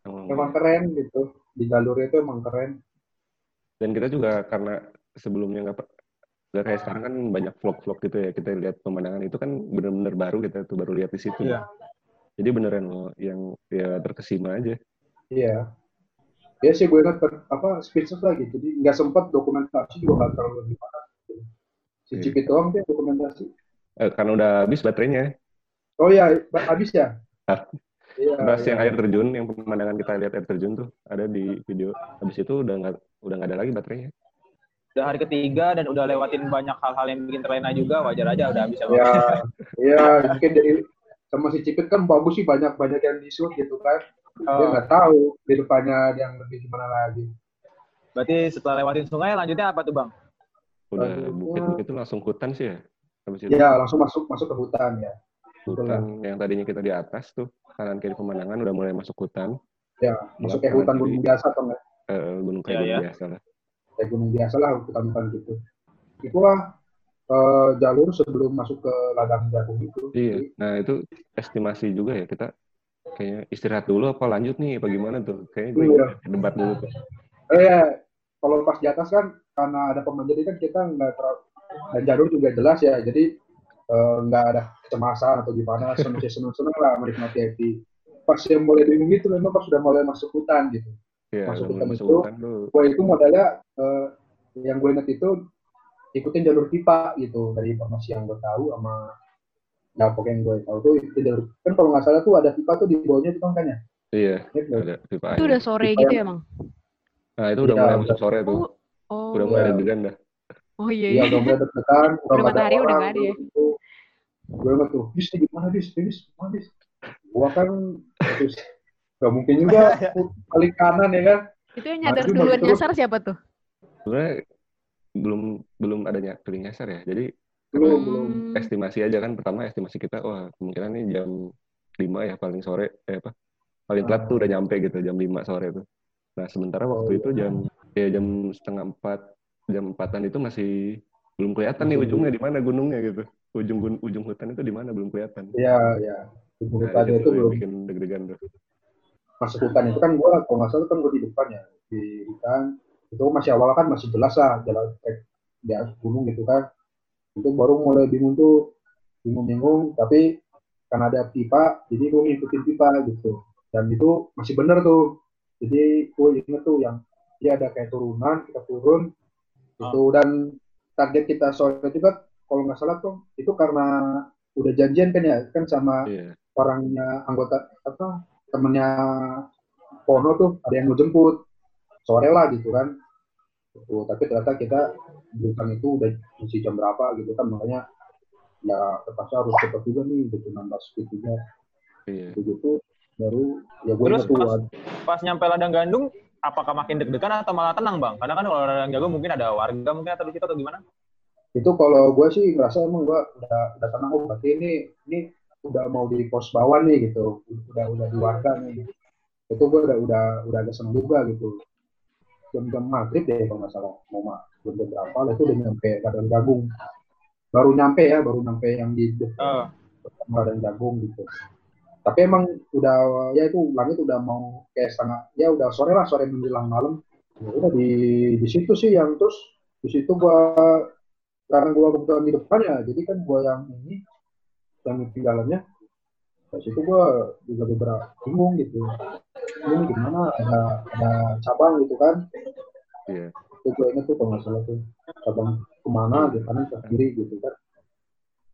Emang- emang keren gitu di jalurnya itu emang keren Dan kita juga karena sebelumnya nggak nggak kayak sekarang kan banyak vlog-vlog gitu ya kita lihat pemandangan itu kan bener-bener baru kita tuh baru lihat di situ. Iya. Jadi beneran loh yang ya terkesima aja. iya ya sih gue ter- apa speechless lagi jadi nggak sempet dokumentasi juga nggak terlalu gimana si Iya. Doang dia dokumentasi Eh, karena udah habis baterainya. oh iya ba- habis ya Ah. iya iya. yang air terjun, yang pemandangan kita lihat air terjun tuh ada di video. Habis itu udah nggak udah nggak ada lagi baterainya. Udah hari ketiga dan udah lewatin banyak hal-hal yang bikin terlena juga, wajar aja udah bisa. ya ya mungkin dari sama si Cipit kan bagus sih banyak banyak yang di shoot gitu kan dia Oh, nggak tahu di depannya yang lebih gimana lagi berarti setelah lewatin sungai lanjutnya apa tuh bang? Udah Aduh. bukit-bukit itu langsung hutan sih ya. Habis itu ya langsung masuk masuk ke hutan ya hutan yang tadinya kita di atas tuh kanan kiri pemandangan udah mulai masuk hutan. ya masuk kayak hutan kiri. gunung biasa atau enggak Eh, gunung kayak gunung iya. biasa lah. kayak gunung biasa lah hutan-hutan gitu itulah eh, jalur sebelum masuk ke ladang jagung itu Iya. Nah itu estimasi juga ya kita kayaknya istirahat dulu apa lanjut nih apa gimana tuh? Kayaknya gue Iya. debat dulu tuh. eh ya, kalau pas di atas kan karena ada pemanjat kan kita nggak terlalu dan jalur juga jelas ya jadi eh, nggak ada kecemasan atau gimana seneng seneng seneng lah menikmati happy pas yang mulai bingung itu memang pas sudah mulai masuk hutan gitu. Iya, Masuk hutan masuk itu. hutan gue itu modalnya eh, yang gue inget itu ikutin jalur pipa gitu. Dari informasi yang gue tahu sama ya pokoknya yang gue tahu tuh itu jalur kan kalau nggak salah tuh ada pipa tuh di bawahnya tuh kan ya? Iya, Ingat ada pipa Itu udah sore Pipa gitu yang- ya, Mang? Nah itu udah Iya, mulai masuk sore tuh. Oh, Udah mulai Iya. deg-degan dah. oh iya, Iya, iya. udah mulai deg-degan, udah matahari udah nggak ada ya? gitu. Gue inget tuh, bis gimana bis, bis, gimana bis? Gua kan terus gak mungkin juga [laughs] balik kanan ya kan? Itu yang nyadar Maju, duluan maju. nyasar siapa tuh? Sebenarnya belum belum adanya feeling nyasar ya. Jadi Belum, Hmm. belum. estimasi aja kan pertama estimasi kita wah kemungkinan nih jam 5 ya paling sore eh apa paling telat tuh udah nyampe gitu jam 5 sore tuh nah sementara waktu Oh, itu jam ya jam setengah empat jam empatan itu masih belum kelihatan nih ujungnya di mana gunungnya gitu. Ujung gun- ujung hutan itu di mana belum kelihatan. Iya, iya. Di nah, hutan di itu situ belum. bikin deg-degan tuh. Masuk hutan itu kan gua kalau nggak salah kan gua di depan ya di hutan. Itu masih awal kan masih jelas lah jalan kayak di atas gunung gitu kan. Itu baru mulai bingung tuh bingung-bingung. Tapi karena ada pipa jadi gua ngikutin pipa gitu. Dan itu masih bener tuh. Jadi gua inget tuh yang dia ada kayak turunan kita turun itu dan target kita sore itu kan kalau nggak salah tuh itu karena udah janjian kan ya kan sama iya. orangnya anggota apa temennya Pono tuh ada yang mau jemput. Sore lah gitu kan. Tuh, tapi ternyata kita hutan itu udah masih jam berapa gitu kan makanya ya terpaksa harus cepat juga nih gitu nambah speed juga iya. Begitu baru ya gue Terus pas- Pas nyampe ladang gandung, apakah makin deg-degan atau malah tenang bang? Karena kan kalau ladang jagung mungkin ada warga mungkin atau di situ atau gimana? itu kalau gue sih ngerasa emang gue udah udah tenang oh berarti ini ini udah mau di pos bawah nih gitu. Udah udah di warga nih. Itu gue udah udah udah agak seneng juga gitu. Jam-jam maghrib deh kalau nggak salah. Mau ma- jam berapa lah itu udah nyampe Ladang Jagung. Baru nyampe ya baru nyampe yang di Oh. Ladang Jagung gitu tapi emang udah ya itu langit udah mau kayak setengah ya udah sore lah sore menjelang malam. Ya udah di di situ sih yang terus di situ gua karena gua kebetulan di depan ya jadi kan gua yang ini yang tinggalannya di situ gua juga beberapa bingung gitu. Ini gimana ada ada cabang gitu kan? Iya. itu gue inget tuh kalau nggak salah tuh cabang ke mana gitu kanan ke kiri gitu kan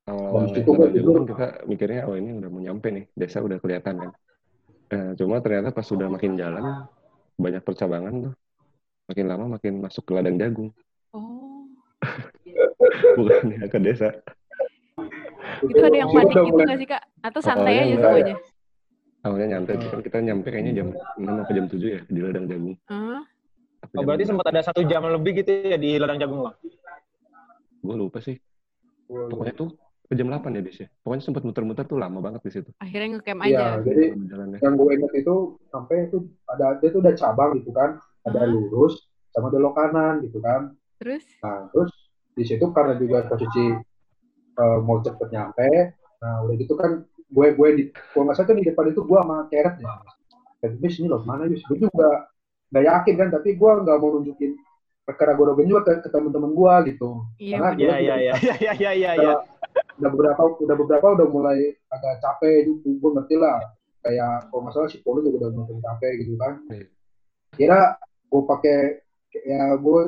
Awal-awal Jagung tidur. kan kita mikirnya oh ini udah mau nyampe nih, desa udah kelihatan kan. Eh, cuma ternyata pas sudah makin jalan banyak percabangan tuh. Makin lama makin masuk ke ladang jagung, Oh. [laughs] bukan ke desa. Itu ada yang panik gitu nggak sih, Kak? Atau santai Awalnya aja semuanya? Awalnya nyantai, sih, kan kita nyampe kayaknya jam 6 atau jam 7 ya di ladang jagung. Apa Oh, berarti enam? sempat ada satu jam lebih gitu ya di ladang jagung bang? Gue lupa sih. Pokoknya tuh jam 8 ya, Dis ya. Pokoknya sempat muter-muter tuh lama banget di situ. Akhirnya ngecamp Iya, aja. jadi Jalan ya. yang gue inget itu sampai itu ada dia tuh ada cabang gitu kan ada Hah? lurus sama belok kanan gitu kan Terus? nah terus di situ karena juga posisi eh, mau cepet nyampe nah udah gitu kan gue gue di kalau nggak salah tuh di depan itu gue sama Keret ya dan bis ini loh mana bis gue juga nggak yakin kan tapi gue nggak mau nunjukin perkara gue juga ke, ke teman-teman gue gitu Iya. Iya iya juga iya iya iya iya iya. Udah beberapa udah beberapa udah mulai agak capek gitu. Gue ngerti lah. Kayak kalau masalah si Polo juga udah mulai capek gitu kan. Iya. kira gue pakai ya gue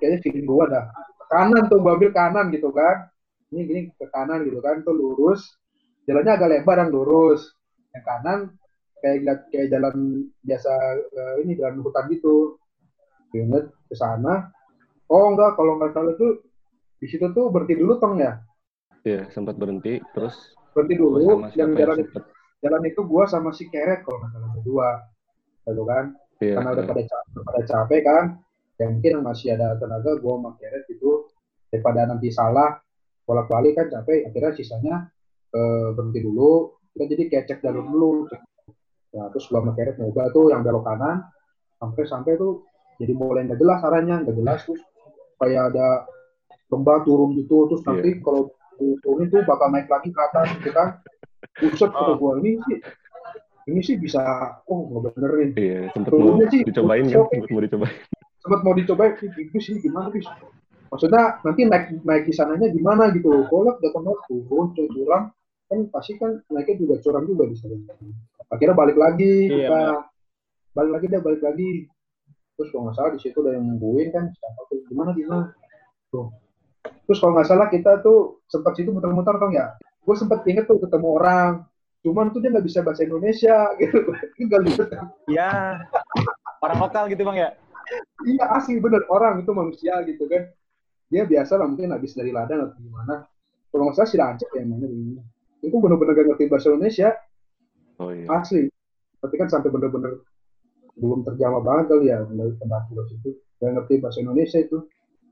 kayaknya feeling gue ada ke kanan tuh gue ambil kanan gitu kan. Ini gini ke kanan gitu kan tuh lurus. Jalannya agak lebar yang lurus. Yang kanan kayak kayak jalan biasa eh, ini jalan hutan gitu. Inget ke sana. Oh enggak kalau nggak salah tuh di situ tuh berhenti dulu tong ya Iya, sempat berhenti, terus berhenti dulu sama yang yang jalan sempet. jalan itu gua sama si Keret kalau nggak salah berdua gitu kan Iya, karena udah iya. pada capek, pada capek kan ya mungkin yang masih ada tenaga gua sama Keret itu daripada nanti salah bolak balik kan capek akhirnya sisanya eh, berhenti dulu kita jadi kayak cek jalur dulu nah terus gua sama Keret nyoba tuh yang belok kanan sampai sampai tuh jadi mulai nggak jelas arahnya nggak jelas terus kayak ada lembah turun gitu terus nanti kalau turun itu bakal naik lagi ke atas. Kan Buset kata gua ini sih ini sih bisa oh nggak bener nih Iya, sempat mau sih, dicobain kan, shock. sempat mau dicobain. sempat mau dicoba sih bis ini gimana bis maksudnya nanti naik naik di sananya gimana gitu kalau udah pernah turun turun curam kan pasti kan naiknya juga curam juga di sana. Akhirnya balik lagi Iya, kita balik lagi deh balik lagi. Terus kalau nggak salah di situ udah yang nungguin kan siapa tuh gimana gimana? Tuh terus kalau nggak salah kita tuh sempat situ muter-muter kan ya gue sempat inget tuh ketemu orang cuman tuh dia nggak bisa bahasa Indonesia [laughs] gitu tinggal di Iya. Orang lokal gitu bang ya? Iya asli bener orang itu manusia gitu kan. Dia biasa lah mungkin habis dari ladang atau gimana. Kalau nggak salah si Rancak ya namanya begini. Itu bener-bener gak ngerti bahasa Indonesia Oh iya. asli. Tapi kan sampai bener-bener belum terjamah banget kali ya dari ke situ. Gak ngerti bahasa Indonesia itu.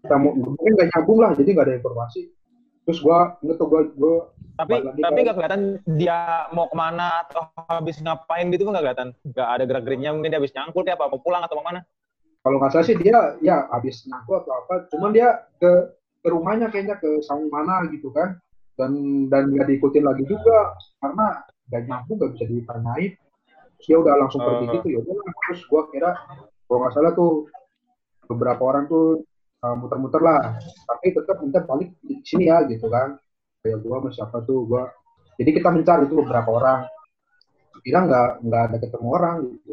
Kita mau, mungkin gak nyambung lah jadi gak ada informasi. Terus gua inget tuh gua, gua Tapi tapi nggak kelihatan dia mau ke mana atau habis ngapain gitu nggak kelihatan. Nggak ada gerak geriknya mungkin dia habis nyangkul kayak apa mau pulang atau mau mana? kalau nggak salah sih dia ya habis ngaku atau apa. Cuman dia ke ke rumahnya kayaknya ke saung mana gitu kan. Dan dan nggak diikutin lagi juga karena nggak nyambung nggak bisa ditanyain. Dia udah langsung pergi Oh. gitu ya udah terus gua kira kalau nggak salah tuh beberapa orang tuh uh, muter-muter lah. Tapi tetap minta balik di sini ya gitu kan. Kayak gua sama siapa tuh gua. Jadi kita mencari tuh beberapa orang. Kira nggak nggak ada ketemu orang gitu.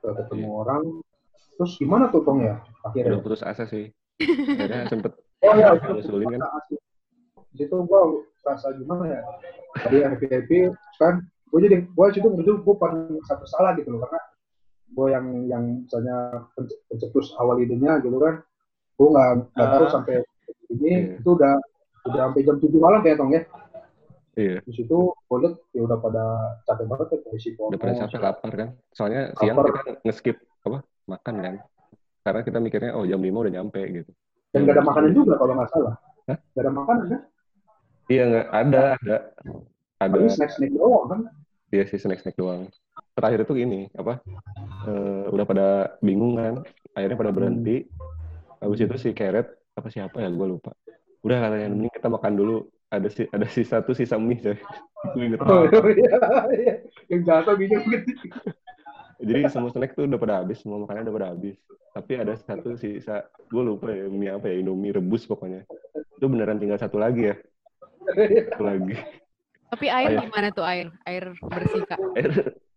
Nggak ketemu orang. Terus gimana tuh tong ya? Udah akhirnya putus asa sih. Akhirnya [laughs] sempet oh [laughs] ya nyusulin kan. di situ gua rasa gimana ya? Tadi happy happy kan gua jadi gua situ menuju gua paling satu salah gitu loh. Karena gua yang yang misalnya penc- pencetus awal idenya gitu kan gua nggak nggak tahu Ah. sampai ini Iya. itu udah udah sampai jam tujuh malam kayak tong ya Iya, di situ liat ya udah pada capek banget ya kayak si udah pada capek lapar kan. Soalnya Lapar. siang kita nge-skip apa? Makan kan. Karena kita mikirnya oh jam 5 udah nyampe gitu. dan gak ada makanan juga kalau nggak salah Hah? gak ada makanan kan Iya nggak ada ada ada paling snack snack doang kan Iya sih snack snack doang. terakhir itu gini apa eh, udah pada bingung kan akhirnya pada berhenti habis itu si Keret apa siapa ya gue lupa. Udah katanya mending kita makan dulu. Ada si ada sisa tuh sisa mie coy. [laughs] Gue inget Oh, iya, iya. Yang jatuh gitu. [laughs] Jadi semua snack tuh udah pada habis semua makanan udah pada habis. Tapi ada satu sisa gue lupa ya mie apa ya Indomie rebus pokoknya. Itu beneran tinggal satu lagi ya. Satu lagi. Tapi air Air. gimana tuh air? Air bersih kak. air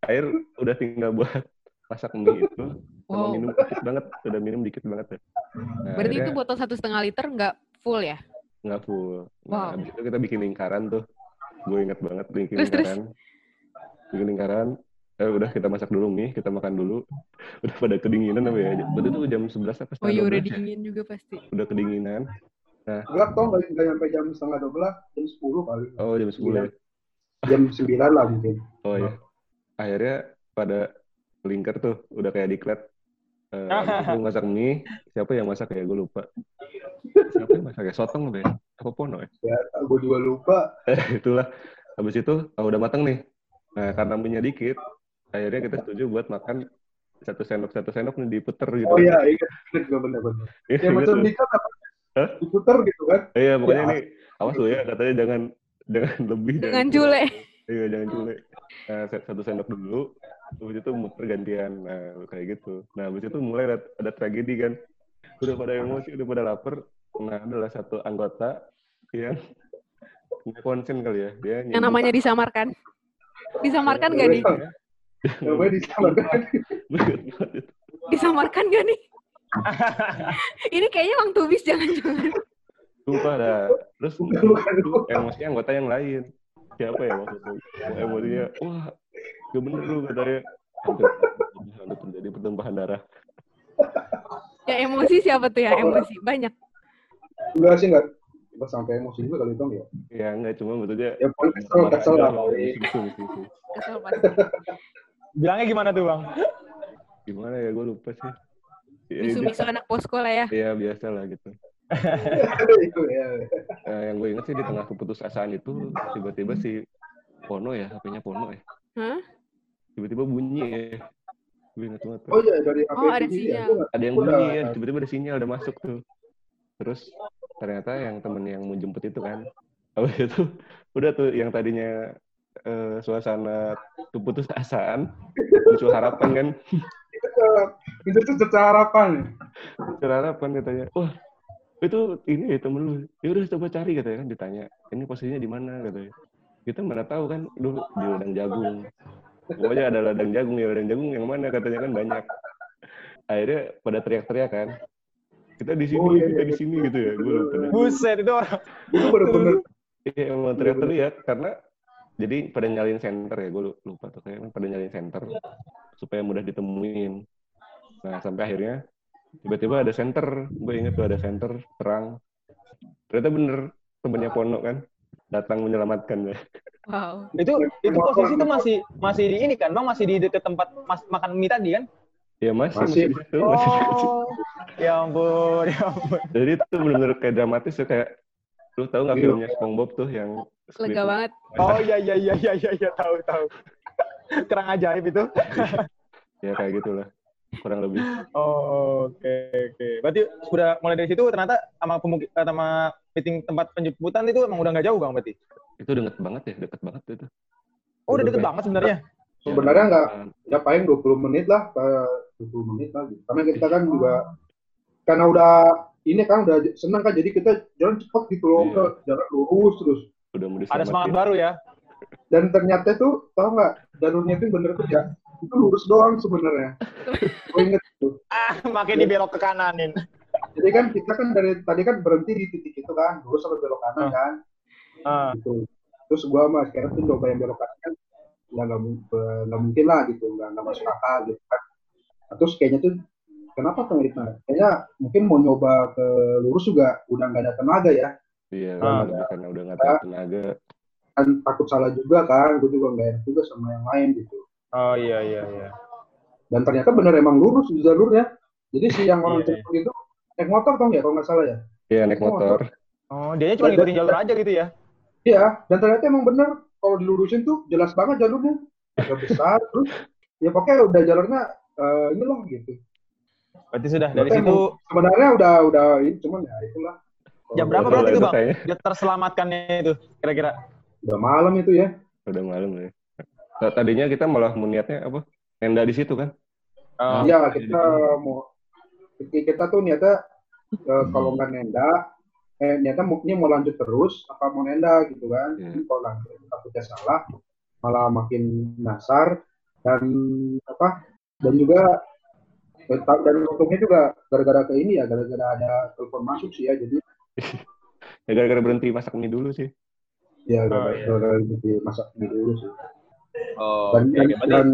air udah tinggal buat masak mie itu sama Wow. minum dikit banget udah minum dikit banget ya nah, Berarti itu botol satu setengah liter nggak full ya? nggak full nah Wow. habis itu kita bikin lingkaran tuh gue inget banget bikin Terus, terus? lingkaran bikin lingkaran eh, udah kita masak dulu mie kita makan dulu [laughs] udah pada kedinginan apa ya berarti itu jam 11 apa Oh iya setengah udah 12 ya? dingin juga pasti. udah kedinginan Gelap tau nggak nggak sampai jam setengah dua belas, jam sepuluh kali. oh jam 10 ya Jam sembilan lah mungkin. oh ya akhirnya pada lingkar tuh udah kayak diklat Eh, [laughs] habis itu masak mie siapa yang masak ya gue lupa siapa yang masak ya sotong apa ya apa pono ya Ya, gue juga lupa. [laughs] itulah habis itu oh, udah matang nih nah karena minyak dikit akhirnya kita setuju buat makan satu sendok satu sendok nih diputer gitu Oh iya, ingat ingat gue bener-bener. Iya, [laughs] Ya macam nikah apa? Hah? Diputer gitu kan? iya pokoknya Ya. ini awas lu ya katanya jangan jangan lebih Dengan kurang. cule. iya jangan cule nah, satu sendok dulu habis itu muter gantian nah kayak gitu nah habis itu mulai ada, ada tragedi kan udah pada emosi udah pada lapar nah adalah satu anggota yang punya konsen kali ya dia Yang namanya disamarkan. Disamarkan nggak nih? Namanya disamarkan. Disamarkan nggak nih? Ini kayaknya Bang Tubis jangan-jangan. Lupa dah. Terus emosinya anggota yang lain. Siapa ya maksudnya? Emosinya, wah, gak bener lu katanya. Hampir terjadi pertumpahan darah. Ya emosi siapa tuh ya emosi? Banyak. Enggak sih enggak. Enggak sampai emosi juga kali Tong ya. Ya enggak, cuma maksudnya Ya paling kesel, kesel lah. Musuh, musuh, musuh. Kesel pasti. Bilangnya gimana tuh bang? Gimana ya, gue lupa sih. Ya, Bisu-bisu anak posko lah ya. Iya, biasa lah gitu. Itu [laughs] ya. Nah, yang gue inget sih di tengah keputusasaan itu, tiba-tiba si Pono ya, HP-nya Pono ya. Hah? Tiba-tiba bunyi ya. Gue inget banget. Oh iya dari HP Oh, ada sinyal. Nggak- ada yang bunyi ya tiba-tiba ada sinyal udah masuk tuh. Terus ternyata yang temen yang mau jemput itu kan. Habis itu udah tuh yang tadinya eh, suasana tuh putus asaan muncul harapan kan. [laughs] Itu tuh cerita harapan. muncul harapan katanya. Wah itu ini ya temen lu. Ya udah coba cari katanya kan ditanya ini posisinya di mana? katanya. Kita mana tahu kan dulu di ladang jagung pokoknya ada ladang jagung ya ladang jagung yang mana katanya kan banyak akhirnya pada teriak-teriak kan kita di sini Oh, iya, kita iya. di sini gitu ya gue lupa. Buset itu orang. Itu bener-bener Iya emang teriak-teriak karena jadi pada nyalin center ya gue lupa tuh kayaknya pada nyalin center supaya mudah ditemuin. Nah sampai akhirnya tiba-tiba ada center, gue inget tuh ada center terang. Ternyata bener temennya Pono kan datang menyelamatkan ya. Wow. Itu itu posisi itu masih masih di ini kan bang masih di dekat tempat mas, makan mie tadi kan? Ya masih Masih. masih. Oh, [laughs] ya ampun, ya ampun. Jadi itu bener-bener kayak dramatis tuh kayak lu tahu nggak Iya. filmnya SpongeBob tuh yang Lega banget. Oh iya iya iya iya iya ya, tahu tahu. Kerang ajaib itu. ya kayak gitulah kurang lebih. Oh, oke oke. Berarti sudah mulai dari situ ternyata sama pemuki, eh, sama meeting tempat penjemputan itu emang udah nggak jauh bang berarti? Itu deket banget ya, deket banget itu. Oh udah deket banget sebenarnya. Sebenarnya nggak- Ya, ya paling 20 menit lah, kayak 20 menit lah gitu. Karena kita kan juga karena udah ini kan udah senang kan jadi kita jalan cepat gitu loh, Iya. jalan lurus terus. udah Ada semangat diselamatin. baru ya. Dan ternyata tuh tau nggak jalurnya itu bener tuh ya itu lurus doang sebenarnya. Gue inget tuh. Ah, makin dibelok ke kananin. Jadi kan kita kan dari tadi kan berhenti di titik itu kan, lurus sampai belok kanan Ah. kan, Ah, gitu. Terus gua sama sekarang tuh coba yang belok kanan kan, ya nggak eh, nggak mungkin lah gitu, nggak nggak masuk akal gitu kan. Nah, Terus kayaknya tuh kenapa tuh Ritna? Kayaknya mungkin mau nyoba ke lurus juga udah nggak ada tenaga ya, Iya, Ah. lebih karena udah nggak tahu tenaga. kan takut salah juga kan, gue juga nggak enak juga sama yang lain gitu. Oh iya iya iya. Dan ternyata bener emang lurus di jalurnya. Jadi si yang orang Iya. jemput itu naik motor tau nggak kalau nggak salah ya? Iya, naik Oh, motor. Oh, dia cuma ngikutin jalur aja gitu ya? Iya, dan ternyata emang bener kalau dilurusin tuh jelas banget jalurnya. Agak besar, [laughs] terus ya pokoknya udah jalurnya eh, ini loh gitu. Berarti sudah dari Berarti situ Sebenarnya udah udah ini cuman ya itulah. jam berapa berarti itu bang? Dia terselamatkannya itu kira-kira. Udah malam itu ya. Udah malam ya. Tadinya kita malah mau niatnya apa? Nenda di situ kan? Oh, Iya kita mau kita tuh niatnya eh, kalau nggak nenda, eh niatnya mau, ini mau lanjut terus apa mau nenda gitu kan? Ini Kalau lanjut takutnya salah, malah makin nasar dan apa? Dan juga eh, dan untungnya juga gara-gara ke ini ya, gara-gara ada telepon masuk sih ya, jadi [laughs] Ya gara-gara berhenti masak mie dulu sih. ya Oh, gara-gara iya. gara-gara berhenti masak mie dulu sih. Oh Dan, oke, dan, dan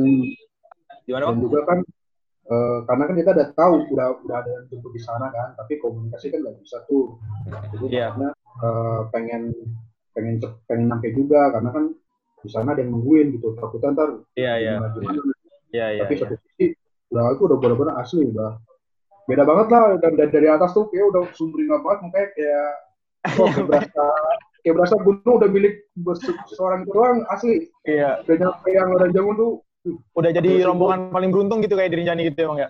gimana dan juga kan eh, karena kan kita udah tahu udah udah ada yang jemput di sana kan tapi komunikasi kan nggak bisa tuh jadi Iya. makanya, eh, pengen pengen pengen nyampe juga karena kan di sana ada yang nungguin gitu takutnya ntar Iya iya iya iya. tapi iya. satu sisi udah itu udah benar-benar asli udah beda banget lah dan dari, dari atas tuh kayak udah sumringah banget kayak [laughs] kayak berasa kayak berasa gunung udah milik se- seorang itu doang asli Iya. udah nyampe yang orang jauh tuh Udah jadi Terus rombongan paling beruntung gitu kayak di Rinjani gitu ya bang ya.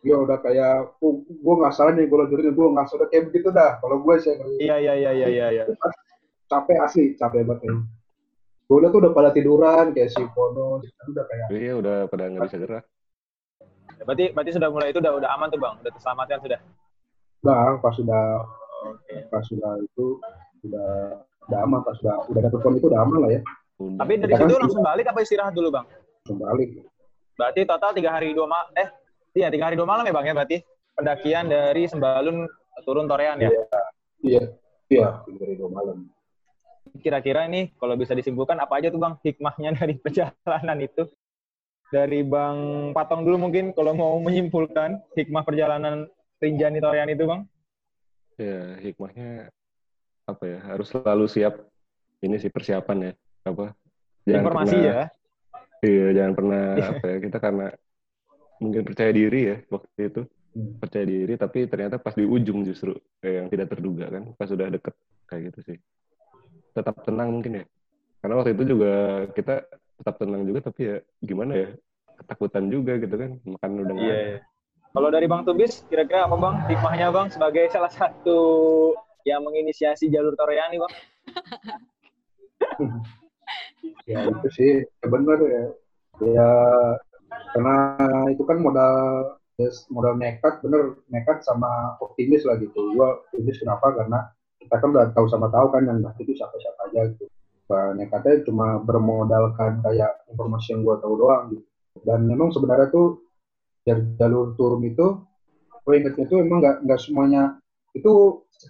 ya udah kayak oh, gue nggak salah nih gue lanjutin gue nggak salah kayak begitu dah kalau gue sih Iya iya iya iya iya. iya. capek asli capek banget ya. gue liat tuh udah pada tiduran kayak si Pono udah kayak Iya udah pada nggak bisa gerak. Berarti berarti sudah mulai itu udah udah aman tuh bang, udah terselamatkan sudah. udah pas sudah Oke. pas sudah itu udah udah aman pas sudah udah dapet pon itu udah aman lah ya. Tapi dari Kita kan situ langsung balik apa istirahat dulu bang? kembali Berarti total tiga hari dua malam eh iya tiga hari dua malam ya bang ya berarti pendakian dari Sembalun turun Torean ya. iya iya dari dua malam Kira-kira ini kalau bisa disimpulkan apa aja tuh bang hikmahnya [laughs] dari perjalanan itu? Dari Bang Patong dulu mungkin kalau mau menyimpulkan hikmah perjalanan Rinjani Torean itu bang? Ya hikmahnya apa ya? Harus selalu siap. Ini sih persiapan ya. Apa? Informasi pernah- ya. Iya, jangan pernah [laughs] apa ya? Kita karena mungkin percaya diri ya waktu itu Hmm. percaya diri, tapi ternyata pas di ujung justru kayak yang tidak terduga kan, pas sudah deket kayak gitu sih. Tetap tenang mungkin ya. Karena waktu itu juga kita tetap tenang juga, tapi ya gimana ya? Ketakutan juga gitu kan, makan udah nggak Iya. iya. Kalau dari Bang Tubis, kira-kira apa Bang hikmahnya Bang sebagai salah satu yang menginisiasi jalur Toreani Bang? ya itu sih bener ya. Ya karena itu kan modal modal nekat bener nekat sama optimis lah gitu. Gua optimis kenapa? Karena kita kan udah tahu sama tahu kan yang pasti itu siapa siapa aja gitu. Nah, nekatnya cuma bermodalkan kayak informasi yang gua tahu doang gitu. Dan memang sebenarnya tuh jalur turun itu gue ingetnya tuh emang nggak nggak semuanya itu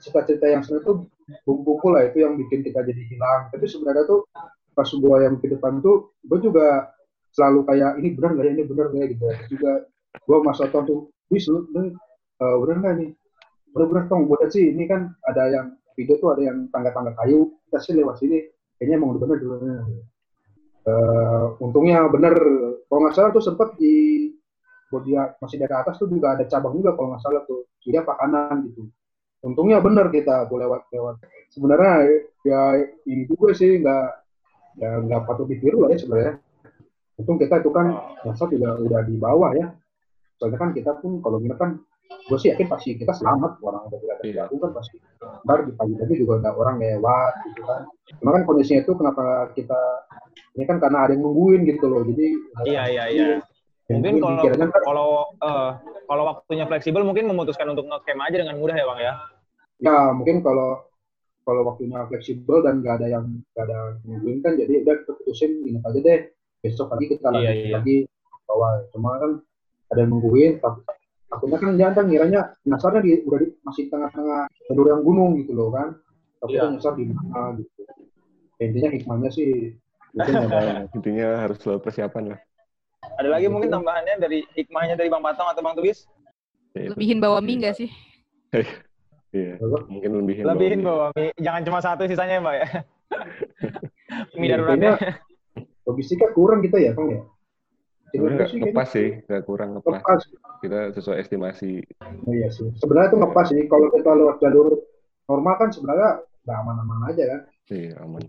cita-cita yang sebenarnya tuh bumbu lah itu yang bikin kita jadi hilang. Tapi sebenarnya tuh pas gue yang ke depan tuh gue juga selalu kayak ini benar nggak ya? Ini benar nggak ya? Gitu. Terus juga gue masuk tahun tuh wis lu eh, benar nggak nih benar benar tong buat sih ini kan ada yang video tuh ada yang tangga-tangga kayu kita sih lewat sini kayaknya emang udah benar dulu. Eh, untungnya bener kalau nggak salah tuh sempet di buat dia masih dari atas tuh juga ada cabang juga kalau nggak salah tuh. Kiri apa kanan gitu untungnya bener kita tuh lewat lewat. Sebenarnya ya ini juga sih nggak ya nggak patut ditiru lah ya sebenarnya. Untung kita itu kan masa udah udah di bawah ya. Soalnya kan kita pun kalau kita kan gue sih yakin pasti kita selamat orang udah berada di Iya. kan pasti. Ntar di pagi-pagi juga ada orang lewat gitu kan. Cuma kan kondisinya itu kenapa kita ini kan karena ada yang nungguin gitu loh jadi Iya iya iya. Mungkin kalau kan kalau eh, kalau waktunya fleksibel mungkin memutuskan untuk ngecamp aja dengan mudah ya Bang ya. ya mungkin kalau kalau waktunya fleksibel dan nggak ada yang nggak ada nungguin kan jadi udah kita putusin ini aja deh besok pagi kita Iya, lanjut iya. lagi bawa cuma kan ada yang nungguin tapi takutnya kan jangan kan ngiranya nyasarnya di udah di, masih tengah-tengah jalur yang gunung gitu loh kan tapi Iya. nyasar di mana gitu Ya, intinya hikmahnya sih mungkin [laughs] ada Intinya harus selalu persiapan lah. Ada lagi mungkin tambahannya dari hikmahnya dari Bang Patong atau Bang Tubis? Ya. Lebihin bawa mie nggak sih? [laughs] Iya, mungkin lebihin. Lebihin bawa mie. Jangan cuma satu sisanya ya Mbak ya. [laughs] mie Iya, daruratnya. logistiknya kurang kita ya kang ya Sebenarnya ngepas sih, nggak kurang ngepas. ngepas Kita sesuai estimasi. Oh, iya sih sebenarnya itu ngepas sih kalau kita lewat jalur normal kan sebenarnya nggak aman-aman aja kan Iya, aman.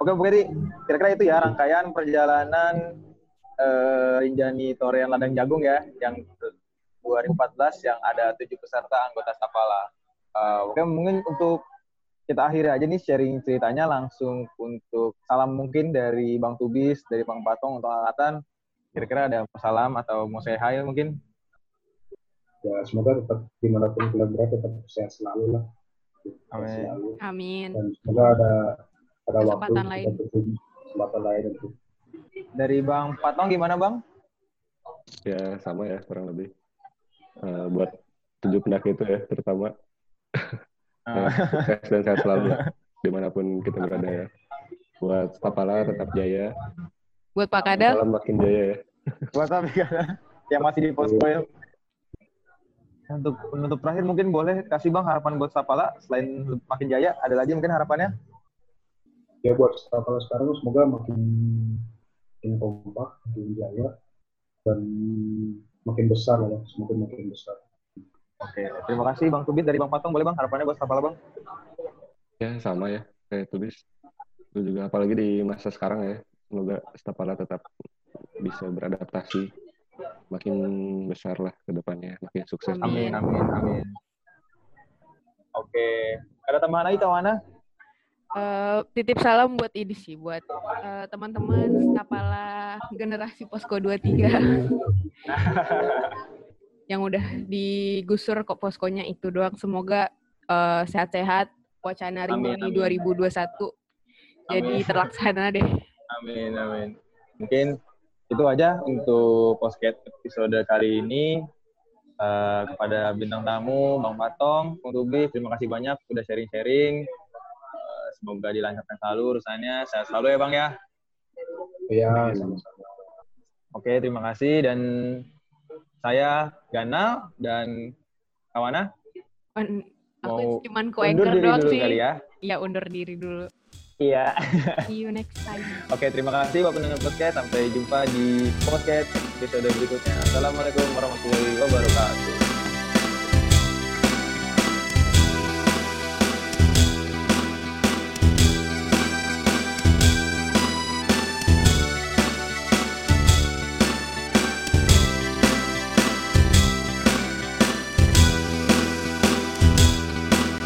Oke, berarti kira-kira itu ya rangkaian perjalanan eh, Rinjani Torian Ladang Jagung ya, yang 2014 yang ada tujuh peserta anggota Stapala. Eh, oke, mungkin untuk kita akhiri aja nih sharing ceritanya langsung untuk salam mungkin dari Bang Tubis, dari Bang Patong untuk angkatan. Kira-kira ada salam atau mau say hi mungkin? Ya semoga tetap di mana pun kalian berada tetap sehat selalu lah. Amin. Selalu. Amin. Dan semoga ada ada waktu Kesempatan kita lain. kesempatan lain untuk Dari Bang Patong gimana Bang? Ya sama ya kurang lebih. Eh, buat tujuh pendaki itu ya terutama eh, sukses dan sehat selalu lah, di mana pun kita berada ya. Buat Stapala tetap jaya, Buat Pak Kadal, salam makin jaya ya. buat apa ya? yang masih di posko ya. Untuk penutup terakhir mungkin boleh kasih Bang harapan buat Stapala selain makin jaya, ada lagi mungkin harapannya? Ya buat kalau sekarang semoga makin makin kompak, makin jaya dan makin besar lah ya, semakin makin besar. Oke, terima kasih Bang Tubis dari Bang Patong. Boleh Bang harapannya buat Stapala Bang? Ya sama ya kayak tulis. Itu juga apalagi di masa sekarang ya. Semoga Stapala tetap bisa beradaptasi makin besar lah ke depannya, makin sukses. Amin. Amin, amin, amin. Oke, ada tambahan lagi Tawana? Eh, titip salam buat ini sih, buat eh, teman-teman Stapala generasi Posko 23 [laughs] yang udah digusur kok poskonya itu doang. Semoga eh, sehat-sehat, wacana Amin, Rimani amin. 2021 jadi terlaksana deh. Amin, amin. Mungkin itu aja untuk podcast episode kali ini. Eh, kepada bintang tamu, Bang Patong, Bang Tubi, terima kasih banyak udah sharing-sharing. Semoga dilancarkan selalu urusannya. Sehat selalu ya Bang ya. Ya, sama-sama. Oke, terima kasih. Dan saya Gana dan Kawana Un- mau Aku cuman undur co-anchor doang dulu sih. kali ya. Iya, undur diri dulu. Iya. See you next time. [laughs] Oke, terima kasih Bapak pendengar podcast. Sampai jumpa di podcast episode berikutnya. Assalamualaikum warahmatullahi wabarakatuh.